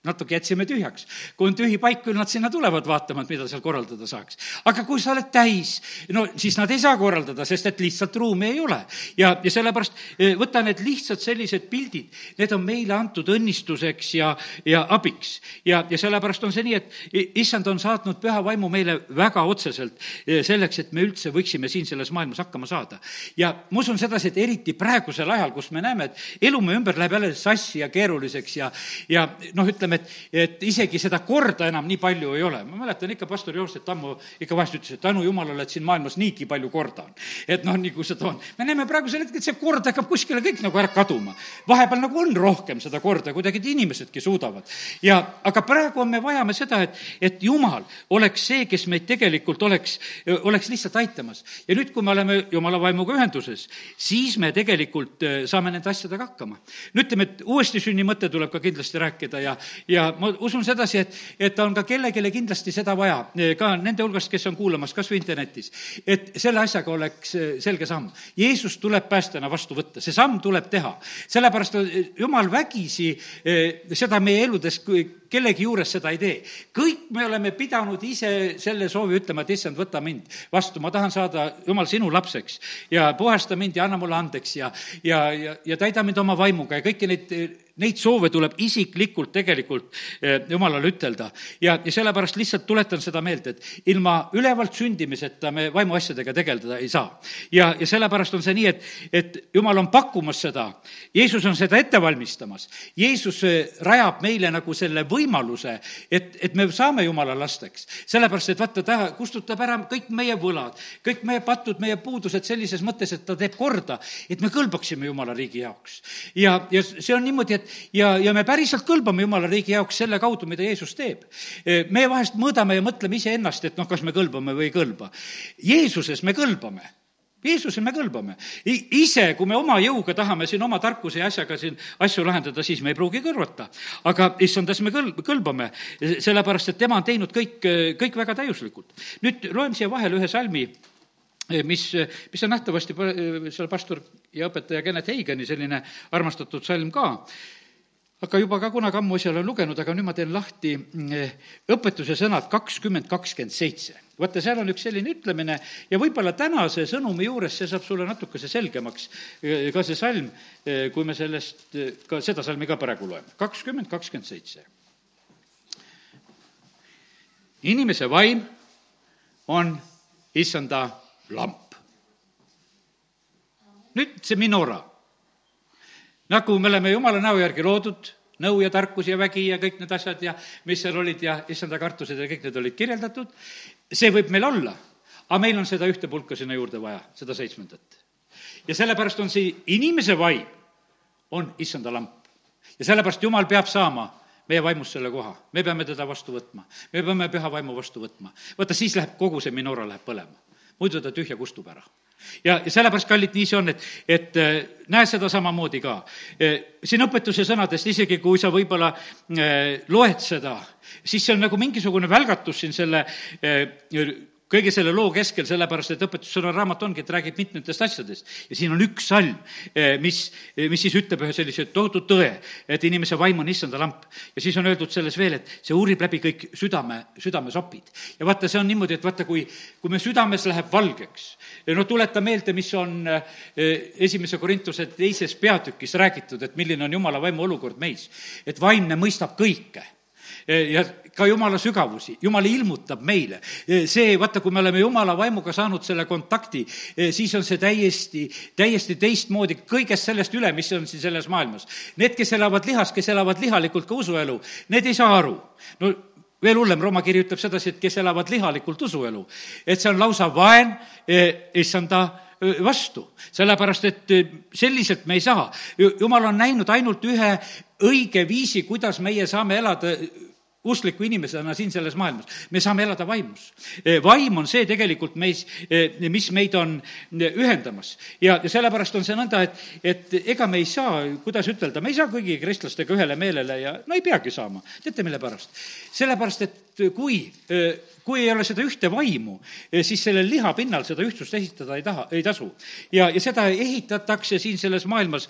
natuke jätsime tühjaks. kui on tühi paik, küll nad sinna tulevad vaatama, et mida seal korraldada saaks. aga kui sa oled täis, no siis nad ei saa korraldada, sest et lihtsalt ruumi ei ole. ja, ja sellepärast eh, võta need lihtsad sellised pildid, need on meile antud õnnistuseks ja, ja abiks. ja, ja sellepärast on see nii, et issand on saatnud püha vaimu meile väga otseselt eh, selleks, et me üldse võiksime siin selles maailmas hakkama saada. ja ma usun sedasi, et eriti praegusel ajal, kus me näeme, et elu meie ümber läheb jälle sassi ja keeruliseks ja, ja noh, ütleme, ütleme, et, et isegi seda korda enam nii palju ei ole. ma mäletan ikka pastor Joosep Tammu ikka vahest ütles, et tänu jumalale, et siin maailmas niigi palju korda on. et noh, nii kui seda on. me näeme praegusel hetkel, et see kord hakkab kuskile kõik nagu ära kaduma. vahepeal nagu on rohkem seda korda, kuidagi inimesedki suudavad. ja, aga praegu me vajame seda, et, et jumal oleks see, kes meid tegelikult oleks, oleks lihtsalt aitamas. ja nüüd, kui me oleme jumala vaimuga ühenduses, siis me tegelikult äh, saame nende asjadega hakkama. no ütleme, et uuesti sünni mõte tuleb ka kindlasti rääkida ja, ja ma usun sedasi, et, et on ka kellelegi kindlasti seda vaja, ka nende hulgast, kes on kuulamas kas või internetis, et selle asjaga oleks selge samm. Jeesus tuleb päästjana vastu võtta, see samm tuleb teha. sellepärast jumal vägisi eh, seda meie eludes kellegi juures seda ei tee. kõik me oleme pidanud ise selle soovi ütlema, et issand, võta mind vastu, ma tahan saada, jumal, sinu lapseks ja puhasta mind ja anna mulle andeks ja, ja, ja, ja täida mind oma vaimuga ja kõiki neid neid soove tuleb isiklikult tegelikult eh, jumalale ütelda. ja, ja sellepärast lihtsalt tuletan seda meelde, et ilma ülevalt sündimiseta me vaimuasjadega tegeleda ei saa. ja, ja sellepärast on see nii, et, et jumal on pakkumas seda, Jeesus on seda ette valmistamas. Jeesus eh, rajab meile nagu selle või võimaluse, et, et me saame jumala lasteks. sellepärast, et vaata, ta kustutab ära kõik meie võlad, kõik meie patud, meie puudused sellises mõttes, et ta teeb korda, et me kõlbaksime jumala riigi jaoks. ja, ja see on niimoodi, et ja, ja me päriselt kõlbame jumala riigi jaoks selle kaudu, mida Jeesus teeb. me vahest mõõdame ja mõtleme iseennast, et noh, kas me kõlbame või ei kõlba. Jeesuses me kõlbame Jeesuse me kõlbame. ise, kui me oma jõuga tahame siin oma tarkuse ja asjaga siin asju lahendada, siis me ei pruugi kõrvata. aga issandas me kõl-, kõlbame, sellepärast et tema on teinud kõik, kõik väga täiuslikult. nüüd loen siia vahele ühe salmi, mis, mis on nähtavasti seal pastor ja õpetaja Kennet Heigani selline armastatud salm ka aga juba ka kunagi ammu asja olen lugenud, aga nüüd ma teen lahti eh, õpetuse sõnad kakskümmend kakskümmend seitse. vaata, seal on üks selline ütlemine ja võib-olla tänase sõnumi juures see saab sulle natukese selgemaks, eh, ka see salm, eh, kui me sellest, ka seda salmi ka praegu loeme. kakskümmend kakskümmend seitse. inimese vaim on issanda lamp. nüüd see minora nagu me oleme jumala näo järgi loodud, nõu ja tarkus ja vägi ja kõik need asjad ja mis seal olid ja issanda kartused ja kõik need olid kirjeldatud, see võib meil olla, aga meil on seda ühte pulka sinna juurde vaja, seda seitsmendat. ja sellepärast on see inimese vaim, on issanda lamp. ja sellepärast Jumal peab saama meie vaimust selle koha, me peame teda vastu võtma, me peame püha vaimu vastu võtma. vaata, siis läheb kogu see minora läheb põlema, muidu ta tühja kustub ära ja, ja sellepärast, kallid, nii see on, et, et äh, näe seda samamoodi ka. Äh, siin õpetuse sõnadest, isegi kui sa võib-olla äh, loed seda, siis see on nagu mingisugune välgatus siin selle kõige selle loo keskel, sellepärast et õpetussõna raamat ongi, et räägib mitmetest asjadest. ja siin on üks salm, eh, mis, eh, mis siis ütleb ühe sellise tohutu tõe, et inimese vaim on issanda lamp. ja siis on öeldud selles veel, et see uurib läbi kõik südame, südamesopid. ja vaata, see on niimoodi, et vaata, kui, kui me südames läheb valgeks, no tuleta meelde, mis on eh, esimese Korintuse teises peatükis räägitud, et milline on jumala vaimu olukord meis. et vaimne mõistab kõike ja ka jumala sügavusi, jumal ilmutab meile. see, vaata, kui me oleme jumala vaimuga saanud selle kontakti, siis on see täiesti, täiesti teistmoodi kõigest sellest üle, mis on siin selles maailmas. Need, kes elavad lihas, kes elavad lihalikult ka usuelu, need ei saa aru. no veel hullem, Rooma kiri ütleb sedasi, et kes elavad lihalikult usuelu, et see on lausa vaen issanda vastu, sellepärast et selliselt me ei saa. jumal on näinud ainult ühe õige viisi, kuidas meie saame elada uskliku inimesena siin selles maailmas. me saame elada vaimus. Eh, vaim on see tegelikult meis, eh, mis meid on eh, ühendamas. ja, ja sellepärast on see nõnda, et, et ega me ei saa, kuidas ütelda, me ei saa kõigi kristlastega ühele meelele ja no ei peagi saama. teate, mille pärast? sellepärast, et kui kui ei ole seda ühte vaimu, siis sellel liha pinnal seda ühtsust esitada ei taha, ei tasu. ja, ja seda ehitatakse siin selles maailmas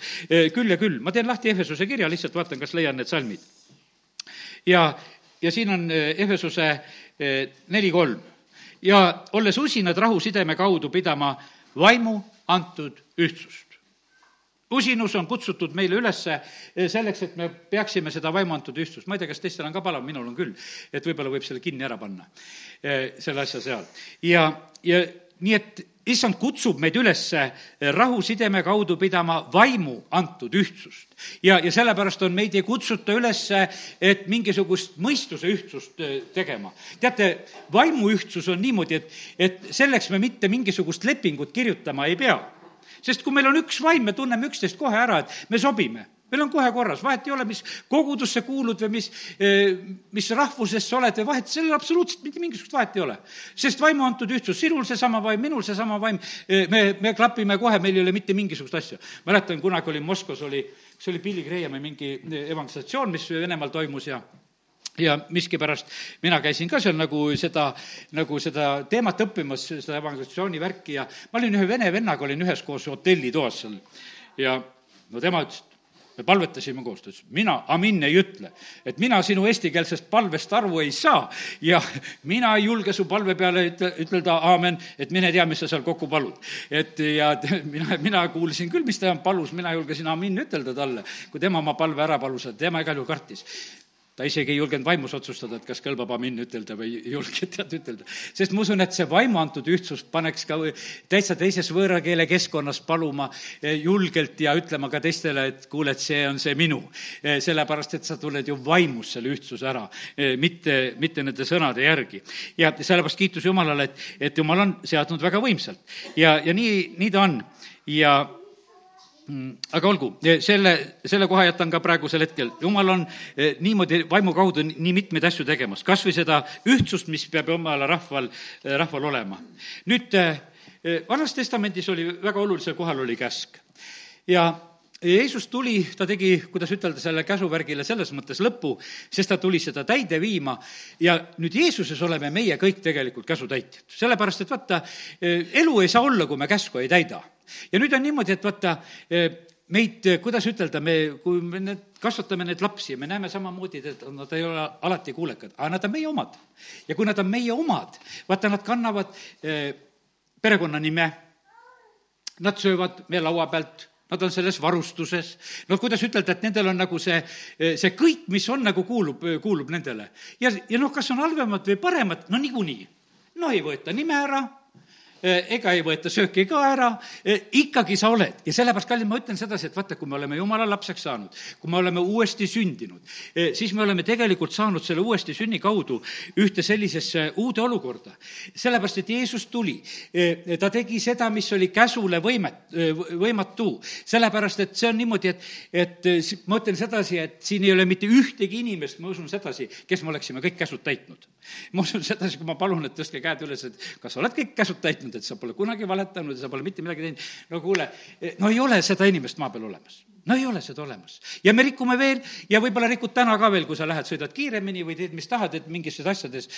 küll ja küll. ma teen lahti Ehesuse kirja, lihtsalt vaatan, kas leian need salmid. ja, ja siin on eh, Ehesuse eh, neli kolm. ja olles usinad rahusideme kaudu pidama vaimu antud ühtsust. usinus on kutsutud meile üles eh, selleks, et me peaksime seda vaimu antud ühtsust, ma ei tea, kas teistel on ka palav, minul on küll, et võib-olla võib selle kinni ära panna, selle asja seal. ja, ja nii et issand kutsub meid üles rahusideme kaudu pidama vaimu antud ühtsust. ja, ja sellepärast on meid ei kutsuta üles, et mingisugust mõistuse ühtsust äh, tegema. teate, vaimu ühtsus on niimoodi, et, et selleks me mitte mingisugust lepingut kirjutama ei pea. sest kui meil on üks vaim, me tunneme üksteist kohe ära, et me sobime meil on kohe korras, vahet ei ole, mis kogudusse kuulud või mis, eh, mis rahvusest sa oled või vahet, sellel absoluutselt mitte mingisugust vahet ei ole. sest vaimu antud ühtsus, sinul seesama vaim, minul seesama vaim, eh, me, me klapime kohe, meil ei ole mitte mingisugust asja. mäletan, kunagi oli Moskvas oli, kas oli Billy Grahami mingi eh, evangelisatsioon, mis Venemaal toimus ja ja miskipärast mina käisin ka seal nagu seda, nagu seda teemat õppimas, seda evangelisatsiooni värki ja ma olin ühe vene vennaga, olin üheskoos hotellitoas seal ja no tema ütles, et me palvetasime koos, ta ütles, mina amin ei ütle. et mina sinu eestikeelsest palvest aru ei saa ja mina ei julge su palve peale ütle, ütelda aamen, et mine tea, mis sa seal kokku palud. et ja mina, mina kuulsin küll, mis ta palus, mina julgesin amin ütelda talle, kui tema oma palve ära palus, tema igal juhul kartis ta isegi ei julgenud vaimus otsustada, et kas kõlbab amin ütelda või ei julge tead ütelda. sest ma usun, et see vaimu antud ühtsus paneks ka täitsa teises võõrakeele keskkonnas paluma eh, julgelt ja ütlema ka teistele, et kuule, et see on see minu. Eh, sellepärast, et sa tuled ju vaimus selle ühtsuse ära, eh, mitte, mitte nende sõnade järgi. ja sellepärast kiitus Jumalale, et, et Jumal on seadnud väga võimsalt ja, ja nii, nii ta on ja aga olgu, selle, selle koha jätan ka praegusel hetkel. jumal on eh, niimoodi vaimu kaudu nii mitmeid asju tegemas, kas või seda ühtsust, mis peab jumala rahval, eh, rahval olema. nüüd eh, Vanas Testamendis oli väga olulisel kohal oli käsk ja Jeesus tuli, ta tegi, kuidas ütelda, selle käsuvärgile selles mõttes lõpu, sest ta tuli seda täide viima ja nüüd Jeesuses oleme meie kõik tegelikult käsutäitjad. sellepärast, et vaata, elu ei saa olla, kui me käsku ei täida ja nüüd on niimoodi, et vaata, e, meid, kuidas ütelda, me, kui me need, kasvatame neid lapsi me näeme samamoodi, et nad ei ole alati kuulekad, aga nad on meie omad. ja kui nad on meie omad, vaata, nad kannavad eh, perekonnanime, nad söövad meie laua pealt nad on selles varustuses, no kuidas ütelda, et nendel on nagu see, e, see kõik, mis on, nagu kuulub, kuulub nendele. ja, ja noh, kas on halvemad või paremad, no niikuinii. no ei võeta nime ära ega ei võeta sööki ka ära, eh, ikkagi sa oled. ja sellepärast, kallid, ma ütlen sedasi, et vaata, kui me oleme jumala lapseks saanud, kui me oleme uuesti sündinud, eh, siis me oleme tegelikult saanud selle uuesti sünni kaudu ühte sellisesse uude olukorda. sellepärast, et Jeesus tuli, ta tegi seda, mis oli käsule võimet, võimatu. sellepärast, et see on niimoodi, et, et ma ütlen sedasi, et siin ei ole mitte ühtegi inimest, ma usun sedasi, kes me oleksime kõik käsud täitnud. ma usun sedasi, kui ma palun, et tõstke käed üles, et kas sa oled kõik käsud täitnud, ütelnud, et sa pole kunagi valetanud ja sa pole mitte midagi teinud. no kuule, no ei ole seda inimest maa peal olemas no ei ole seda olemas. ja me rikume veel ja võib-olla rikud täna ka veel, kui sa lähed, sõidad kiiremini või teed, mis tahad, et mingisugustes asjades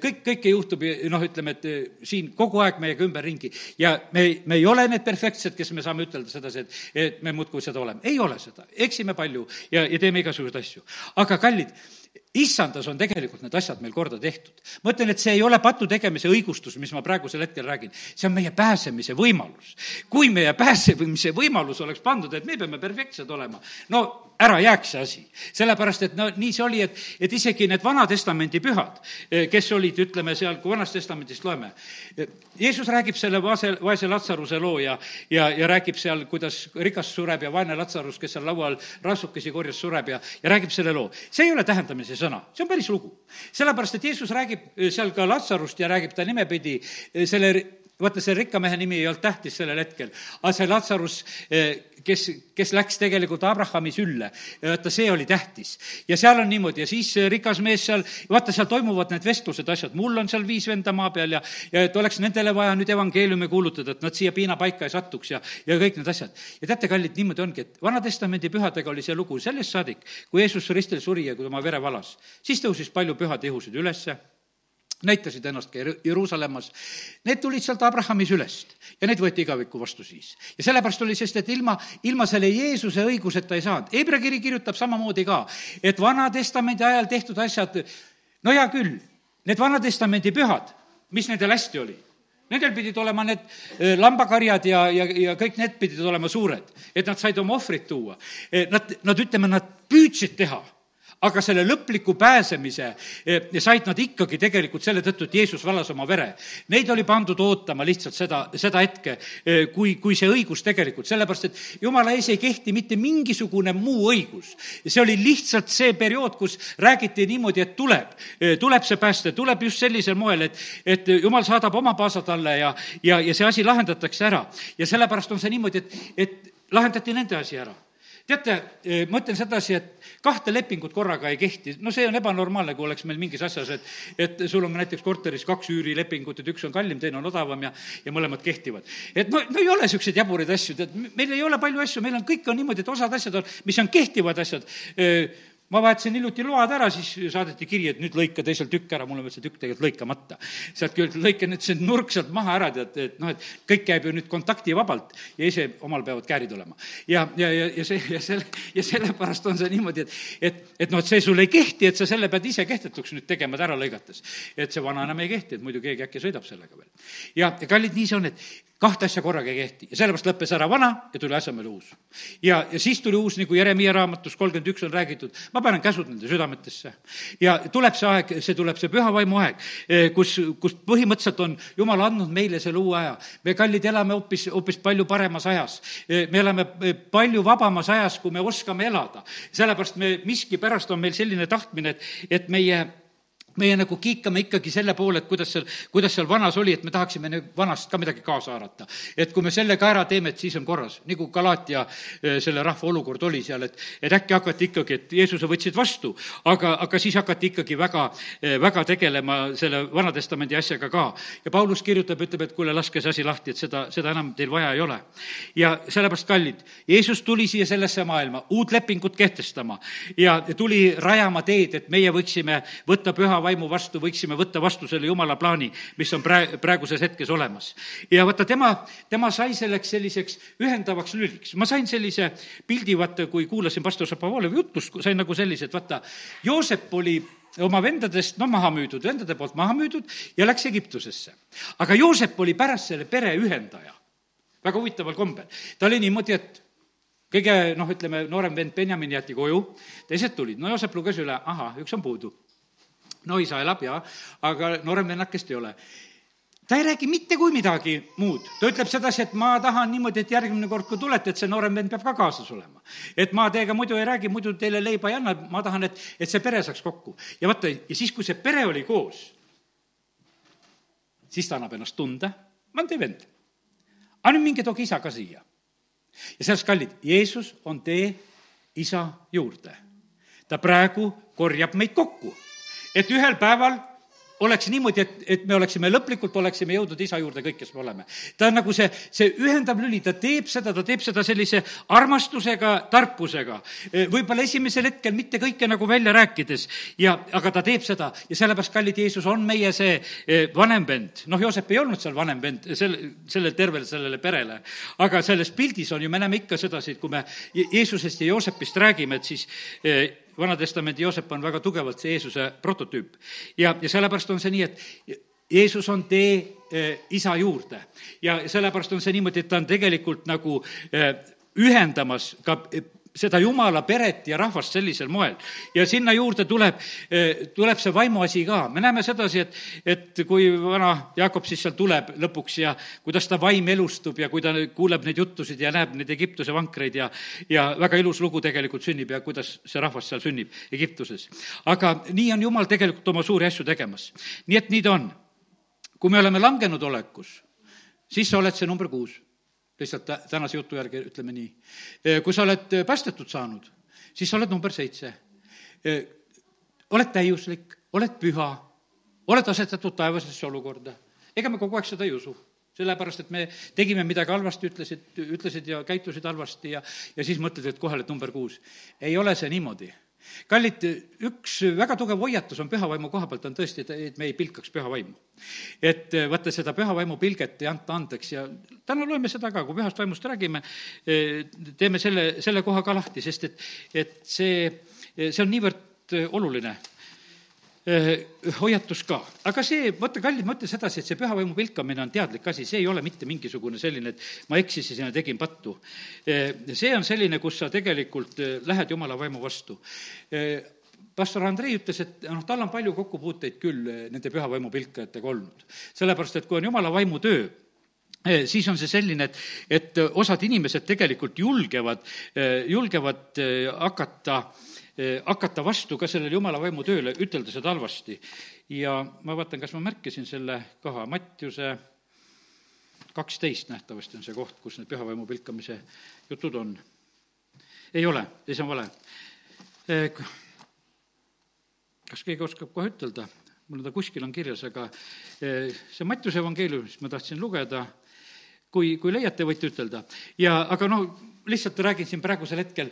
kõik, kõike juhtub, noh, ütleme, et eh, siin kogu aeg meiega ümberringi. ja me, me ei ole need perfektsed, kes me saame ütelda sedasi, et, et me muudkui seda oleme. ei ole seda, eksime palju ja, ja teeme igasuguseid asju. aga kallid, issandas on tegelikult need asjad meil korda tehtud. ma ütlen, et see ei ole patu tegemise õigustus, mis ma praegusel hetkel räägin, see on meie pääsemise võimalus. kui meie pääsemise võimalus oleks pandud, et me peame perfektsed olema, no ära jääks see asi. sellepärast, et no nii see oli, et, et isegi need Vana-testamendi pühad, eh, kes olid, ütleme seal, kui Vanast Testamendist loeme, eh, Jeesus räägib selle vaese, vaese Latsaruse loo ja, ja, ja räägib seal, kuidas rikas sureb ja vaene Latsarus, kes seal laua all rasvukesi korjas, sureb ja, ja räägib selle loo. see ei ole tähendamise sõna, see on päris lugu. sellepärast, et Jeesus räägib eh, seal ka Latsarust ja räägib ta nimepidi selle vaata, see rikka mehe nimi ei olnud tähtis sellel hetkel, aga see Latsarus, kes, kes läks tegelikult Abrahami sülle. vaata, see oli tähtis. ja seal on niimoodi ja siis rikas mees seal, vaata, seal toimuvad need vestlused, asjad, mul on seal viis venda maa peal ja, ja et oleks nendele vaja nüüd evangeeliumi kuulutada, et nad siia piinapaika ei satuks ja, ja kõik need asjad. ja teate, kallid, niimoodi ongi, et Vana-testamendi pühadega oli see lugu sellest saadik, kui Jeesus ristil suri ja kui tema vere valas, siis tõusis palju pühade ihusid ülesse näitasid ennast ka Jeruusalemmas. Need tulid sealt Abrahami sülest ja neid võeti igavikku vastu siis. ja sellepärast oli, sest et ilma, ilma selle Jeesuse õiguseta ei saanud. Hebra kiri kirjutab samamoodi ka, et Vana-testamendi ajal tehtud asjad, no hea küll, need Vana-testamendi pühad, mis nendel hästi oli? Nendel pidid olema need eh, lambakarjad ja, ja, ja kõik need pidid olema suured, et nad said oma ohvrit tuua. Eh, nad, nad, ütleme, nad püüdsid teha aga selle lõpliku pääsemise eh, said nad ikkagi tegelikult selle tõttu, et Jeesus valas oma vere. Neid oli pandud ootama lihtsalt seda, seda hetke, eh, kui, kui see õigus tegelikult, sellepärast et jumala ees ei kehti mitte mingisugune muu õigus. see oli lihtsalt see periood, kus räägiti niimoodi, et tuleb, eh, tuleb see pääste, tuleb just sellisel moel, et, et jumal saadab oma paasa talle ja, ja, ja see asi lahendatakse ära. ja sellepärast on see niimoodi, et, et lahendati nende asi ära teate, ma ütlen sedasi, et kahte lepingut korraga ei kehti, no see on ebanormaalne, kui oleks meil mingis asjas, et et sul on näiteks korteris kaks üürilepingut, et üks on kallim, teine on odavam ja, ja mõlemad kehtivad. et no, no ei ole niisuguseid jaburaid asju, tead, meil ei ole palju asju, meil on, kõik on niimoodi, et osad asjad on, mis on kehtivad asjad, ma vahetasin hiljuti load ära, siis saadeti kiri, et nüüd lõika teisel tükk ära, mul on veel see tükk tegelikult lõikamata. sealt küll lõika nüüd see nurk sealt maha ära, tead, et noh, et kõik käib ju nüüd kontaktivabalt ja ise omal peavad käärid olema. ja, ja, ja, ja see, ja selle, ja sellepärast on see niimoodi, et, et, et noh, et see sulle ei kehti, et sa selle pead ise kehtetuks nüüd tegema, et ära lõigates. et see vana enam ei kehti, et muidu keegi äkki sõidab sellega veel. ja, ja kallid, nii see on, et kahte asja korraga ei kehti ja sellepärast lõppes ära vana ja tuli asemele uus. ja, ja siis tuli uus, nagu Jeremiah raamatus kolmkümmend üks on räägitud, ma panen käsud nende südametesse. ja tuleb see aeg, see tuleb see püha vaimu aeg, eh, kus, kus põhimõtteliselt on Jumal andnud meile selle uue aja. me, kallid, elame hoopis, hoopis palju paremas ajas. Eh, me elame eh, palju vabamas ajas, kui me oskame elada. sellepärast me, miskipärast on meil selline tahtmine, et, et meie meie nagu kiikame ikkagi selle poole, et kuidas seal, kuidas seal vanas oli, et me tahaksime vanast ka midagi kaasa haarata. et kui me selle ka ära teeme, et siis on korras, nagu Galatia eh, selle rahva olukord oli seal, et, et äkki hakati ikkagi, et Jeesuse võtsid vastu, aga, aga siis hakati ikkagi väga, eh, väga tegelema selle Vana Testamendi asjaga ka. ja Paulus kirjutab, ütleb, et kuule, laske see asi lahti, et seda, seda enam teil vaja ei ole. ja sellepärast, kallid, Jeesus tuli siia sellesse maailma uut lepingut kehtestama ja tuli rajama teed, et meie võiksime võtta püha vaimu vastu, võiksime võtta vastu selle jumala plaani, mis on prae-, praeguses hetkes olemas. ja vaata, tema, tema sai selleks selliseks ühendavaks lüliks. ma sain sellise pildi, vaata, kui kuulasin pastor Šapovolevi jutlust, sain nagu sellise, et vaata, Joosep oli oma vendadest, no maha müüdud, vendade poolt maha müüdud ja läks Egiptusesse. aga Joosep oli pärast selle pere ühendaja. väga huvitaval kombel. ta oli niimoodi, et kõige noh, ütleme, noorem vend Benjamin jäeti koju, teised tulid, no Joosep luges üle, ahah, üks on puudu no isa elab jaa, aga noorem vennakest ei ole ta ei räägi mitte kui midagi muud, ta ütleb sedasi, et ma tahan niimoodi, et järgmine kord, kui tulete, et see noorem vend peab ka kaasas olema. et ma teiega muidu ei räägi, muidu teile leiba ei anna, ma tahan, et, et see pere saaks kokku. ja vaata, ja siis, kui see pere oli koos, siis ta annab ennast tunda, ma olen teie vend. aga nüüd minge tooge isa ka siia. ja sellest, kallid, Jeesus on tee isa juurde. ta praegu korjab meid kokku et ühel päeval oleks niimoodi, et, et me oleksime lõplikult, oleksime jõudnud isa juurde kõik, kes me oleme. ta on nagu see, see ühendav lüli, ta teeb seda, ta teeb seda sellise armastusega, tarkusega. võib-olla esimesel hetkel mitte kõike nagu välja rääkides ja, aga ta teeb seda ja sellepärast, kallid Jeesus, on meie see eh, vanem vend. noh, Joosep ei olnud seal vanem vend, sel, sellele tervele sellele perele. aga selles pildis on ju, me näeme ikka sedasi, et kui me Jeesusest ja Joosepist räägime, et siis eh, Vana-testamendi Joosep on väga tugevalt see Jeesuse prototüüp. ja, ja sellepärast on see nii, et Jeesus on tee eh, isa juurde ja sellepärast on see niimoodi, et ta on tegelikult nagu eh, ühendamas ka seda jumala peret ja rahvast sellisel moel. ja sinna juurde tuleb, eh, tuleb see vaimuasi ka. me näeme sedasi, et, et kui vana Jakob siis seal tuleb lõpuks ja kuidas ta vaim elustub ja kui ta kuuleb neid juttusid ja näeb neid Egiptuse vankreid ja, ja väga ilus lugu tegelikult sünnib ja kuidas see rahvas seal sünnib Egiptuses. aga nii on Jumal tegelikult oma suuri asju tegemas. nii et nii ta on. kui me oleme langenud olekus, siis sa oled see number kuus lihtsalt tänase jutu järgi ütleme nii. kui sa oled päästetud saanud, siis sa oled number seitse. oled täiuslik, oled püha, oled asetatud taevasesse olukorda. ega me kogu aeg seda ei usu sellepärast, et me tegime midagi halvasti, ütlesid, ütlesid ja käitusid halvasti ja, ja siis mõtled, et kohe oled number kuus. ei ole see niimoodi kallid, üks väga tugev hoiatus on püha vaimu koha pealt, on tõesti, et me ei pilkaks püha vaimu. et vaata, seda püha vaimu pilget ei anta andeks ja täna loeme seda ka, kui pühast vaimust räägime, teeme selle, selle koha ka lahti, sest et, et see, see on niivõrd oluline hoiatus ka. aga see, vaata, kallid, ma ütlen sedasi, et see pühavaimu pilkamine on teadlik asi, see ei ole mitte mingisugune selline, et ma eksisin ja tegin pattu. Äh, see on selline, kus sa tegelikult äh, lähed jumala vaimu vastu pastor Andrei ütles, et noh, tal on palju kokkupuuteid küll nende pühavaimu pilkajatega olnud. sellepärast, et kui on jumala vaimu töö, siis on see selline, et, et osad inimesed tegelikult julgevad, julgevad hakata, hakata vastu ka sellele jumala vaimu tööle, ütelda seda halvasti. ja ma vaatan, kas ma märkisin selle koha, Mattiuse kaksteist nähtavasti on see koht, kus need pühavaimu pilkamise jutud on. ei ole, ei, see on vale. kas keegi oskab kohe ütelda? mul ta kuskil on kirjas, aga see Mattiuse evangeeliumist ma tahtsin lugeda, kui, kui leiate, võite ütelda. ja aga no lihtsalt räägin siin praegusel hetkel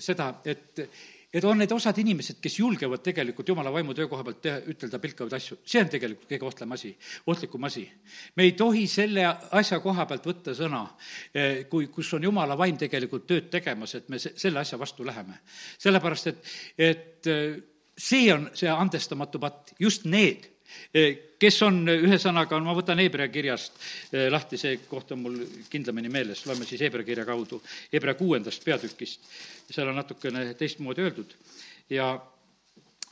seda, et et on need osad inimesed, kes julgevad tegelikult jumala vaimu töö koha pealt teha, ütelda pilkavaid asju. see on tegelikult kõige ohtlem asi, ohtlikum asi. me ei tohi selle asja koha pealt võtta sõna, eh, kui, kus on jumala vaim tegelikult tööd tegemas, et me selle asja vastu läheme. sellepärast, et, et eh, see on see andestamatu patt, just need kes on, ühesõnaga, ma võtan Hebra kirjast eh, lahti, see koht on mul kindlamini meeles, loeme siis Hebra kirja kaudu, Hebra kuuendast peatükist, seal on natukene teistmoodi öeldud. Ja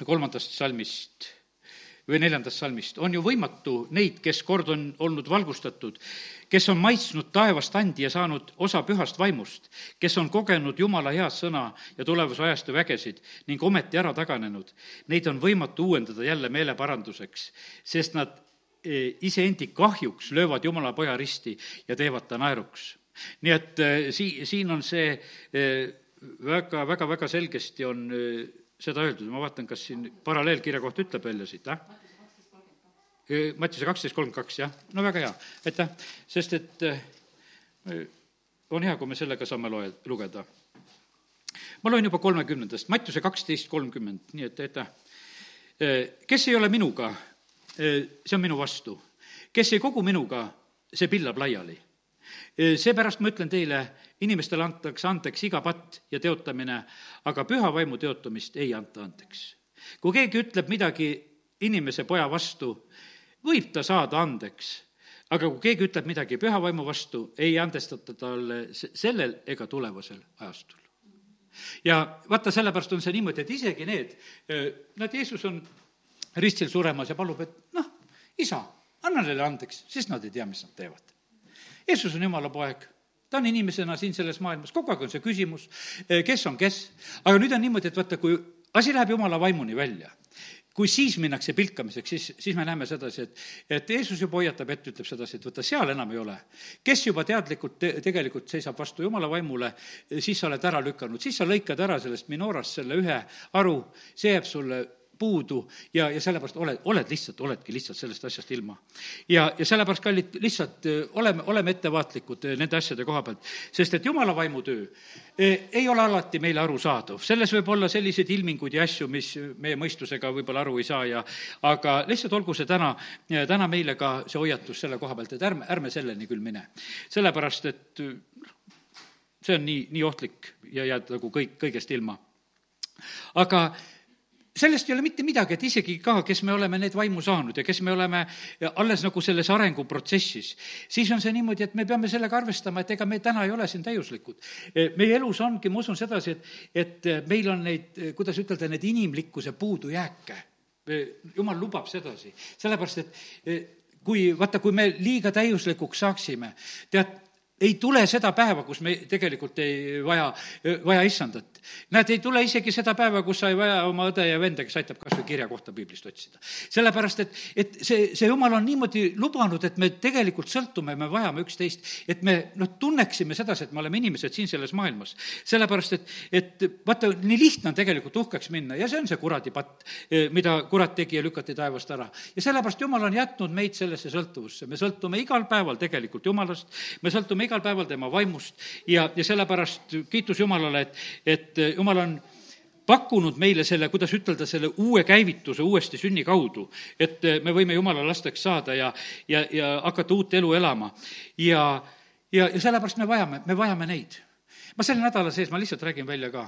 kolmandast salmist või neljandast salmist, on ju võimatu neid, kes kord on olnud valgustatud, kes on maitsnud taevast andi ja saanud osa pühast vaimust, kes on kogenud Jumala head sõna ja tulevuse ajastu vägesid ning ometi ära taganenud, neid on võimatu uuendada jälle meeleparanduseks, sest nad e, iseendi kahjuks löövad Jumala poja risti ja teevad ta naeruks. nii et e, sii-, siin on see e, väga, väga, väga selgesti on seda öeldud, ma vaatan, kas siin paralleelkirja kohta ütleb välja siit, jah? Mattiuse kaksteist kolmkümmend kaks, jah, no väga hea, aitäh, sest et on hea, kui me sellega saame loe, lugeda. ma loen juba kolmekümnendast, Mattiuse kaksteist kolmkümmend, nii et aitäh. kes ei ole minuga, see on minu vastu. kes ei kogu minuga, see pillab laiali. Seepärast ma ütlen teile, inimestele antakse andeks iga patt ja teotamine, aga püha vaimu teotamist ei anta andeks. kui keegi ütleb midagi inimese poja vastu, võib ta saada andeks, aga kui keegi ütleb midagi püha vaimu vastu, ei andestata talle sellel ega tulevasel ajastul. ja vaata, sellepärast on see niimoodi, et isegi need, näed, Jeesus on ristil suremas ja palub, et noh, isa, anna neile andeks, sest nad ei tea, mis nad teevad. Jeesus on jumala poeg ta on inimesena siin selles maailmas, kogu aeg on see küsimus, kes on kes. aga nüüd on niimoodi, et vaata, kui asi läheb jumala vaimuni välja, kui siis minnakse pilkamiseks, siis, siis me näeme sedasi, et, et Jeesus juba hoiatab ette, ütleb sedasi, et vaata, seal enam ei ole. kes juba teadlikult te, tegelikult seisab vastu jumala vaimule, siis sa oled ära lükanud, siis sa lõikad ära sellest minorast selle ühe aru, see jääb sulle puudu ja, ja sellepärast oled, oled lihtsalt, oledki lihtsalt sellest asjast ilma. ja, ja sellepärast, kallid, lihtsalt oleme, oleme ettevaatlikud nende asjade koha pealt, sest et jumala vaimutöö ei ole alati meile arusaadav, selles võib olla selliseid ilminguid ja asju, mis meie mõistusega võib-olla aru ei saa ja aga lihtsalt olgu see täna, täna meile ka see hoiatus selle koha pealt, et ärme, ärme selleni küll mine. sellepärast, et see on nii, nii ohtlik ja jääd nagu kõik, kõigest ilma. aga sellest ei ole mitte midagi, et isegi ka, kes me oleme need vaimu saanud ja kes me oleme alles nagu selles arenguprotsessis, siis on see niimoodi, et me peame sellega arvestama, et ega me täna ei ole siin täiuslikud. meie elus ongi, ma usun sedasi, et, et meil on neid, kuidas ütelda, neid inimlikkuse puudujääke. jumal lubab sedasi, sellepärast et kui, vaata, kui me liiga täiuslikuks saaksime, tead, ei tule seda päeva, kus me tegelikult ei vaja, vaja issandat näed, ei tule isegi seda päeva, kus sa ei vaja oma õde ja venda, kes aitab kas või kirja kohta piiblist otsida. sellepärast, et, et see, see jumal on niimoodi lubanud, et me tegelikult sõltume, me vajame üksteist, et me noh, tunneksime sedasi, et me oleme inimesed siin selles maailmas. sellepärast, et, et vaata, nii lihtne on tegelikult uhkeks minna ja see on see kuradi patt, eh, mida kurat tegi ja lükati taevast ära. ja sellepärast Jumal on jätnud meid sellesse sõltuvusse, me sõltume igal päeval tegelikult Jumalast, me sõltume igal päeval tema vaimust. Ja, ja sellepärast kiitus Jumalale, et, et jumal on pakkunud meile selle, kuidas ütelda, selle uue käivituse uuesti sünni kaudu, et me võime jumala lasteks saada ja, ja, ja hakata uut elu elama. ja, ja, ja sellepärast me vajame, me vajame neid. ma selle nädala sees, ma lihtsalt räägin välja ka.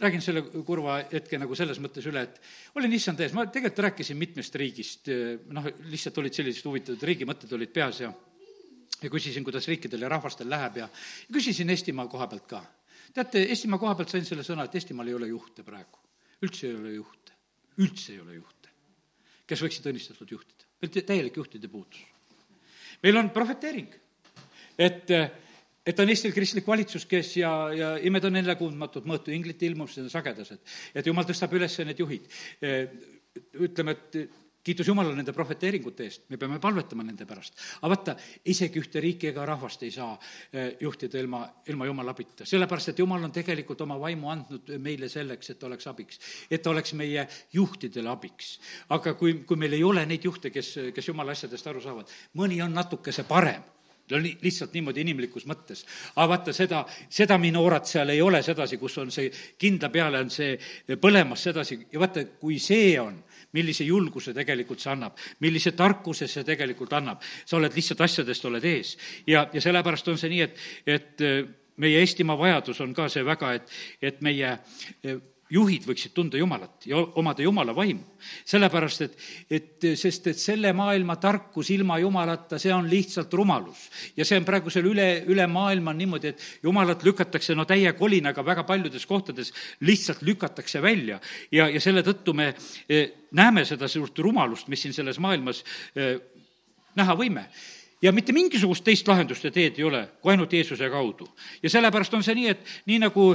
Räägin selle kurva hetke nagu selles mõttes üle, et olin issand ees, ma tegelikult rääkisin mitmest riigist, noh, lihtsalt olid sellised huvitavad riigimõtted olid peas ja ja küsisin, kuidas riikidel ja rahvastel läheb ja, küsisin Eestimaa koha pealt ka teate, Eestimaa koha pealt sain selle sõna, et Eestimaal ei ole juhte praegu. üldse ei ole juhte, üldse ei ole juhte, kes võiksid õnnistatud juhtida. meil täielik juhtide puudus. meil on prohveteering, et et on Eestil kristlik valitsus, kes ja, ja imed on ennekuulmatud mõõtu, inglite ilmumised on sagedased. et jumal tõstab üles need juhid. ütleme, et kiitus Jumalale nende prohveteeringute eest, me peame palvetama nende pärast. aga vaata, isegi ühte riiki ega rahvast ei saa juhtida ilma, ilma Jumala abita, sellepärast et Jumal on tegelikult oma vaimu andnud meile selleks, et ta oleks abiks. et ta oleks meie juhtidele abiks. aga kui, kui meil ei ole neid juhte, kes, kes Jumala asjadest aru saavad, mõni on natukese parem no li-, lihtsalt niimoodi inimlikus mõttes. aga vaata, seda, seda minoorat seal ei ole sedasi, kus on see kindla peale on see põlemas sedasi ja vaata, kui see on, millise julguse tegelikult see annab, millise tarkuse see tegelikult annab, sa oled lihtsalt asjadest, oled ees. ja, ja sellepärast on see nii, et, et meie Eestimaa vajadus on ka see väga, et, et meie juhid võiksid tunda Jumalat ja omada Jumala vaimu. sellepärast, et, et sest, et selle maailma tarkus ilma Jumalata, see on lihtsalt rumalus. ja see on praegusel üle, üle maailma on niimoodi, et Jumalat lükatakse no täie kolinaga väga paljudes kohtades, lihtsalt lükatakse välja. ja, ja selle tõttu me eh, näeme seda suurt rumalust, mis siin selles maailmas eh, näha võime ja mitte mingisugust teist lahendust ja teed ei ole, kui ainult Jeesuse kaudu. ja sellepärast on see nii, et nii nagu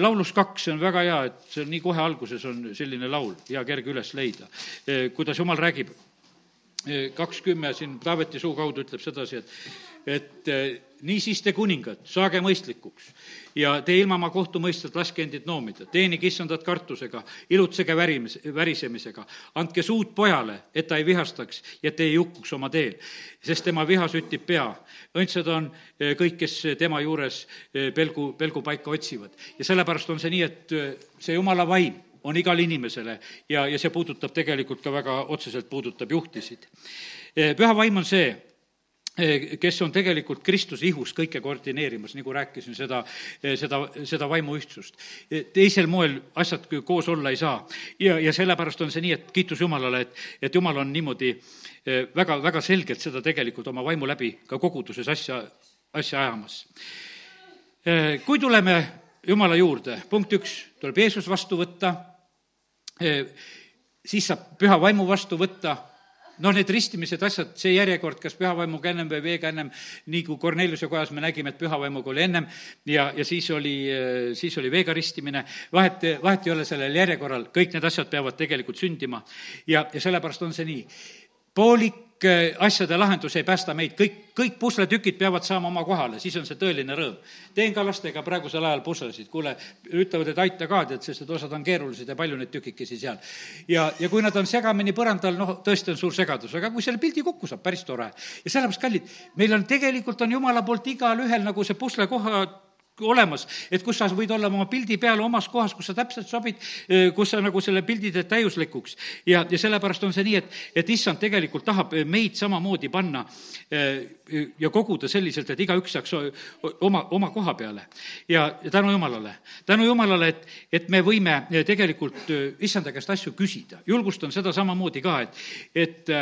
laulus kaks, see on väga hea, et see on nii kohe alguses on selline laul, hea kerge üles leida, kuidas jumal räägib. Kakskümmend siin Taaveti suu kaudu ütleb sedasi, et, et niisiis te kuningad, saage mõistlikuks ja tee ilma oma kohtumõistjat, laske endid noomida, teenige issandat kartusega, ilutsege värimis, värisemisega, andke suud pojale, et ta ei vihastaks ja et ei hukkuks oma teel, sest tema viha süttib pea. õndsad on eh, kõik, kes tema juures eh, pelgu, pelgupaika otsivad. ja sellepärast on see nii, et eh, see jumala vaim on igale inimesele ja, ja see puudutab tegelikult ka väga otseselt, puudutab juhtisid. püha vaim on see, kes on tegelikult Kristuse ihus kõike koordineerimas, nagu rääkisin, seda, eh, seda, seda vaimuühtsust. Eh, teisel moel asjad koos olla ei saa. ja, ja sellepärast on see nii, et kiitus Jumalale, et, et Jumal on niimoodi väga, väga selgelt seda tegelikult oma vaimu läbi ka koguduses asja, asja ajamas. kui tuleme Jumala juurde, punkt üks, tuleb Jeesus vastu võtta, siis saab püha vaimu vastu võtta noh, need ristimised, asjad, see järjekord, kas pühavaimuga ennem või veega ennem, nii kui Korneliuse kojas me nägime, et pühavaimuga oli ennem ja, ja siis oli, siis oli veega ristimine, vahet, vahet ei ole sellel järjekorral, kõik need asjad peavad tegelikult sündima. ja, ja sellepärast on see nii. poolik asjade lahendus ei päästa meid, kõik, kõik pusletükid peavad saama oma kohale, siis on see tõeline rõõm. teen ka lastega praegusel ajal puslesid, kuule, ütlevad, et aita ka, tead, sest et osad on keerulised ja palju neid tükikesi seal. ja, ja kui nad on segamini põrandal, noh, tõesti on suur segadus, aga kui selle pildi kokku saab, päris tore. ja sellepärast, kallid, meil on tegelikult, on jumala poolt igalühel nagu see puslekoha olemas, et kus sa võid olla oma pildi peal omas kohas, kus sa täpselt sobid, eh, kus sa nagu selle pildi teed täiuslikuks. ja, ja sellepärast on see nii, et, et issand tegelikult tahab meid samamoodi panna eh, ja koguda selliselt, et igaüks saaks oma, oma koha peale. ja, tänu Jumalale, tänu Jumalale, et, et me võime tegelikult eh, issanda käest asju küsida. julgustan seda samamoodi ka, et, et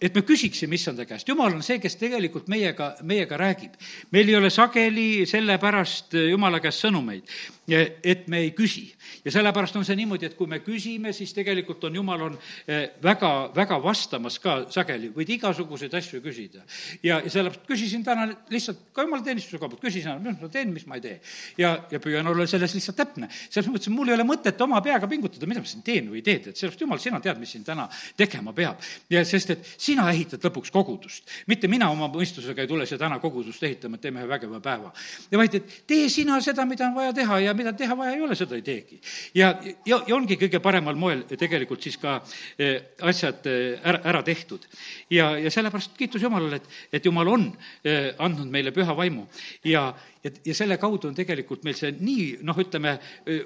et me küsiksime issanda käest, jumal on see, kes tegelikult meiega, meiega räägib. meil ei ole sageli sellepärast jumala käest sõnumeid, et me ei küsi. ja sellepärast on see niimoodi, et kui me küsime, siis tegelikult on jumal on eh, väga, väga vastamas ka sageli, võid igasuguseid asju küsida. ja, ja sellepärast küsisin täna lihtsalt ka jumalateenistuse koha pealt, küsisin, mis ma teen, mis ma ei tee. ja, ja püüan olla selles lihtsalt täpne. selles mõttes, et mul ei ole mõtet oma peaga pingutada, mida ma siin teen või ei tee, et sellepärast jumal, sina tead, mis siin täna tegema peab. ja sest, et sina ehitad lõpuks kogudust, mitte mina oma mõistusega ei tule siia täna kogudust ehitama, et teeme ühe vägeva päeva. ja vaid, et tee sina seda, mida on vaja teha ja mida teha vaja ei ole, seda ei teegi. ja, ja, ja ongi kõige paremal moel tegelikult siis ka eh, asjad eh, ära, ära tehtud. ja, ja sellepärast kiitus Jumalale, et, et Jumal on eh, andnud meile püha vaimu ja, ja, ja selle kaudu on tegelikult meil see nii, noh, ütleme,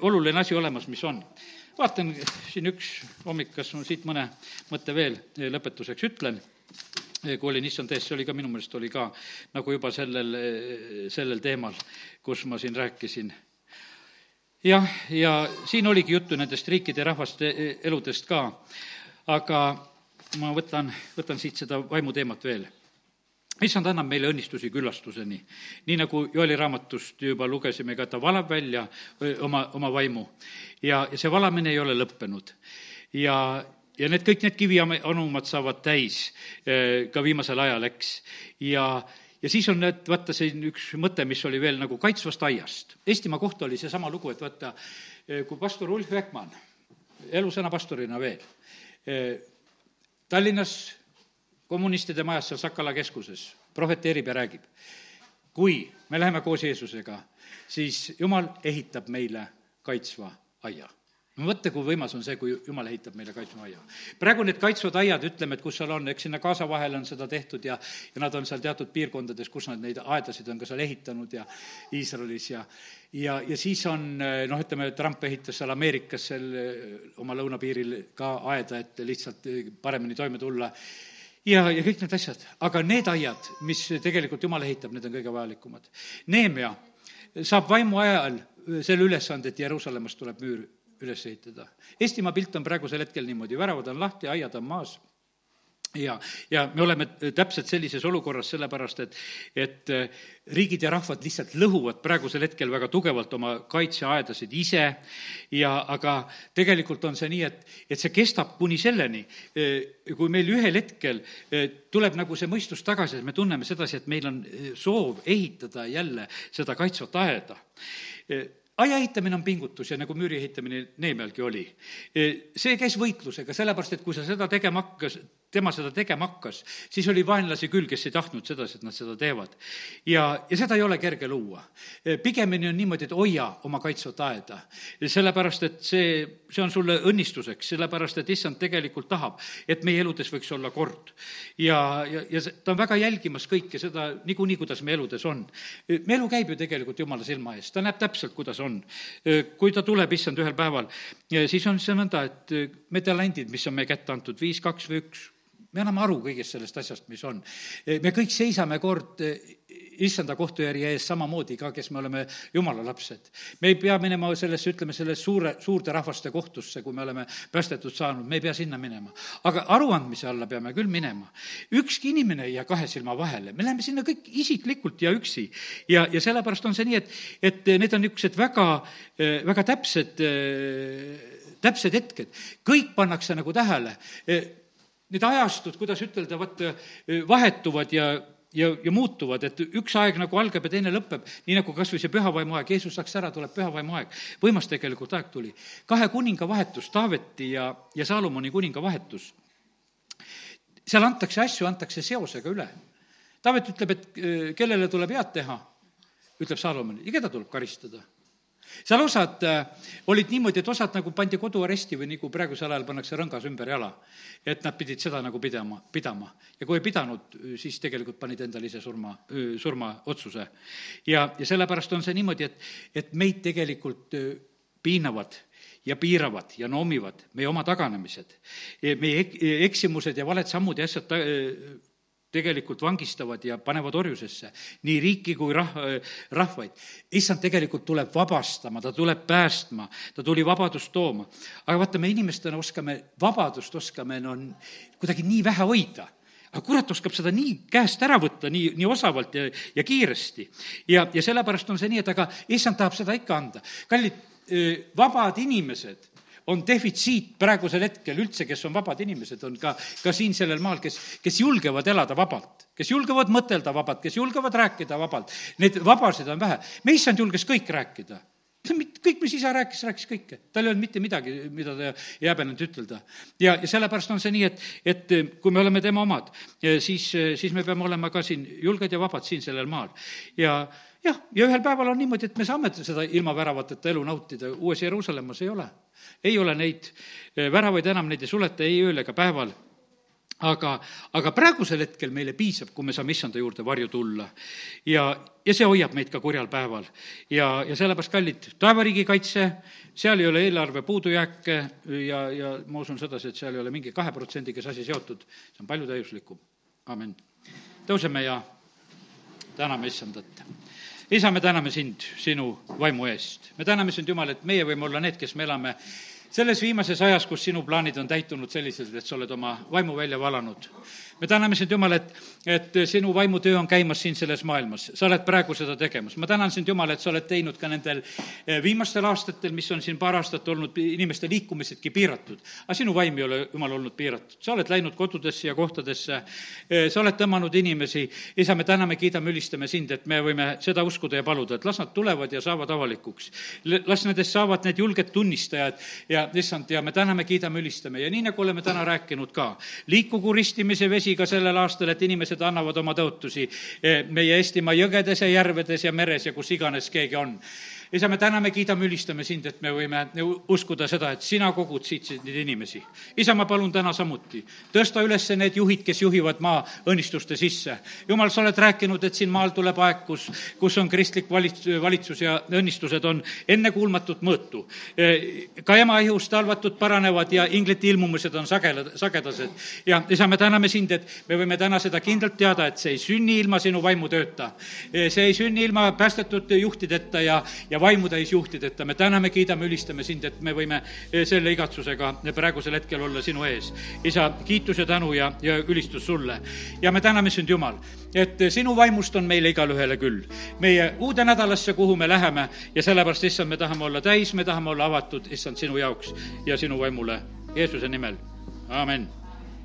oluline asi olemas, mis on vaatan siin üks hommik, kas ma siit mõne mõtte veel lõpetuseks ütlen kui olin issand ees, see oli ka minu meelest oli ka nagu juba sellel, sellel teemal, kus ma siin rääkisin. Jah, ja siin oligi juttu nendest riikide ja rahvaste eludest ka, aga ma võtan, võtan siit seda vaimuteemat veel. issand annab meile õnnistusi küllastuseni. nii nagu Joeli raamatust juba lugesime ka, ta valab välja oma, oma vaimu. ja, ja see valamine ei ole lõppenud. ja, ja need, kõik need kivianumad saavad täis ka viimasel ajal, eks. ja, ja siis on need, vaata siin üks mõte, mis oli veel nagu kaitsvast aiast. Eestimaa kohta oli seesama lugu, et vaata, kui pastor Ulf Ekman, elusõna pastorina veel, Tallinnas kommunistide majas seal Sakala keskuses prohveteerib ja räägib. kui me läheme koos Jeesusega, siis Jumal ehitab meile kaitsva aia mõtle, kui võimas on see, kui jumal ehitab meile kaitsva aia. praegu need kaitsvad aiad, ütleme, et kus seal on, eks sinna Gaza vahele on seda tehtud ja ja nad on seal teatud piirkondades, kus nad neid aedasid on ka seal ehitanud ja Iisraelis ja ja, ja siis on noh, ütleme, Trump ehitas seal Ameerikas seal oma lõunapiiril ka aeda, et lihtsalt paremini toime tulla ja, ja kõik need asjad, aga need aiad, mis tegelikult Jumal ehitab, need on kõige vajalikumad. Neemia saab vaimu ajal selle ülesande, et Jeruusalemmast tuleb müür üles ehitada. Eestimaa pilt on praegusel hetkel niimoodi, väravad on lahti, aiad on maas. Ja, ja me oleme täpselt sellises olukorras, sellepärast et, et äh, riigid ja rahvad lihtsalt lõhuvad praegusel hetkel väga tugevalt oma kaitseaedasid ise. Ja aga tegelikult on see nii, et, et see kestab kuni selleni, äh, kui meil ühel hetkel äh, tuleb nagu see mõistus tagasi, et me tunneme sedasi, et meil on soov ehitada jälle seda kaitsvat aeda aia ehitamine on pingutus ja nagu müüri ehitamine Neemelgi oli. see käis võitlusega, sellepärast et kui sa seda tegema hakkas, tema seda tegema hakkas, siis oli vaenlasi küll, kes ei tahtnud sedasi, et nad seda teevad. ja, ja seda ei ole kerge luua. pigemini on niimoodi, et hoia oma kaitsvat aeda. sellepärast, et see, see on sulle õnnistuseks, sellepärast et issand tegelikult tahab, et meie eludes võiks olla kord. ja, ja, ja ta on väga jälgimas kõike seda niikuinii, kuidas meie eludes on. meie elu käib ju tegelikult jumala silma ees, ta näeb täpselt, kuidas on. kui ta tuleb, issand, ühel päeval, siis on see nõnda, et me talendid, mis on meie kätte antud, viis, kaks või üks, me anname aru kõigest sellest asjast, mis on. me kõik seisame kord eh, issanda kohtujärje ees samamoodi ka, kes me oleme jumala lapsed. me ei pea minema sellesse, ütleme, sellesse suure, suurte rahvaste kohtusse, kui me oleme päästetud saanud, me ei pea sinna minema. aga aruandmise alla peame küll minema. ükski inimene ei jää kahe silma vahele, me läheme sinna kõik isiklikult ja üksi. ja, ja sellepärast on see nii, et, et need on niisugused väga, eh, väga täpsed eh, täpsed hetked, kõik pannakse nagu tähele need ajastud, kuidas ütelda, vaata, vahetuvad ja ja, ja muutuvad, et üks aeg nagu algab ja teine lõpeb, nii nagu kas või see pühavaimu aeg, Jeesus läks ära, tuleb pühavaimu aeg. võimas tegelikult aeg tuli. kahe kuninga vahetus, Taaveti ja, ja Saalomoni kuninga vahetus. seal antakse asju, antakse seosega üle. Taavet ütleb, et kellele tuleb head teha, ütleb Saalomon, ja keda tuleb karistada seal osad äh, olid niimoodi, et osad nagu pandi koduaresti või nagu praegusel ajal pannakse rõngas ümber jala. et nad pidid seda nagu pidama, pidama. ja kui ei pidanud, siis tegelikult panid endale ise surma, surmaotsuse. ja, ja sellepärast on see niimoodi, et, et meid tegelikult piinavad ja piiravad ja noomivad meie oma taganemised, meie eksimused ja valed sammud ja asjad ta, tegelikult vangistavad ja panevad orjusesse nii riiki kui rah-, rahvaid. issand tegelikult tuleb vabastama, ta tuleb päästma, ta tuli vabadust tooma. aga vaata, me inimestena oskame, vabadust oskame no kuidagi nii vähe hoida aga kurat oskab seda nii käest ära võtta, nii, nii osavalt ja, ja kiiresti. ja, ja sellepärast on see nii, et aga issand tahab seda ikka anda. kallid, vabad inimesed on defitsiit praegusel hetkel üldse, kes on vabad inimesed, on ka, ka siin sellel maal, kes, kes julgevad elada vabalt, kes julgevad mõtelda vabalt, kes julgevad rääkida vabalt. Neid vabasid on vähe. me issand julges kõik rääkida kõik, mis isa rääkis, rääkis kõike. tal ei olnud mitte midagi, mida ta ei häbenenud ütelda. ja, ja sellepärast on see nii, et, et kui me oleme tema omad, siis, siis me peame olema ka siin julged ja vabad siin sellel maal. ja jah, ja ühel päeval on niimoodi, et me saame seda ilma väravateta elu nautida, Uues Jeruusalemmas ei ole. ei ole neid eh, väravaid enam, neid ei suleta ei ööl ega päeval aga, aga praegusel hetkel meile piisab, kui me saame issanda juurde varju tulla. ja, ja see hoiab meid ka kurjal päeval. ja, ja sellepärast, kallid, taevariigi kaitse, seal ei ole eelarve puudujääke ja, ja ma usun sedasi, et seal ei ole mingi kahe protsendiga see asi seotud, see on palju täiuslikum. amin. tõuseme ja täname issandat isa, me täname sind sinu vaimu eest. me täname sind, Jumal, et meie võime olla need, kes me elame selles viimases ajas, kus sinu plaanid on täitunud selliselt, et sa oled oma vaimu välja valanud. me täname sind, Jumal, et, et sinu vaimutöö on käimas siin selles maailmas, sa oled praegu seda tegemas. ma tänan sind, Jumal, et sa oled teinud ka nendel eh, viimastel aastatel, mis on siin paar aastat olnud inimeste liikumisedki piiratud. aga sinu vaim ei ole, Jumal, olnud piiratud. sa oled läinud kodudesse ja kohtadesse, eh, sa oled tõmmanud inimesi, isa, me täname, kiidame, ülistame sind, et me võime seda uskuda ja paluda, et las nad tulevad ja saavad avalikuks. las nendest saavad need julged tunnistajad ja issand, ja me täname, kiidame, ülistame. Ja nii, nagu oleme täna rääkinud ka, liikugu ristimise vesi ka sellel aastal, et inimesed annavad oma tõotusi eh, meie Eestimaa jõgedes ja järvedes ja meres ja kus iganes keegi on isa, me täname, kiidame, ülistame sind, et me võime uskuda seda, et sina kogud siit neid inimesi. isa, ma palun täna samuti, tõsta üles need juhid, kes juhivad maa õnnistuste sisse. jumal, sa oled rääkinud, et siin maal tuleb aeg, kus, kus on kristlik valits-, valitsus ja õnnistused on ennekuulmatut mõõtu. ka ema ihust halvatud paranevad ja inglite ilmumised on sagel-, sagedased. ja isa, me täname sind, et me võime täna seda kindlalt teada, et see ei sünni ilma sinu vaimutööta. see ei sünni ilma päästetud juhtideta ja ja vaimutäis juhtideta. me täname, kiidame, ülistame sind, et me võime eh, selle igatsusega praegusel hetkel olla sinu ees. isa, kiitus ja tänu ja, ja ülistus sulle. ja me täname sind, Jumal, et sinu vaimust on meile igale ühele küll. meie uude nädalasse, kuhu me läheme ja sellepärast, issand, me tahame olla täis, me tahame olla avatud, issand, sinu jaoks ja sinu vaimule. Jeesuse nimel, amin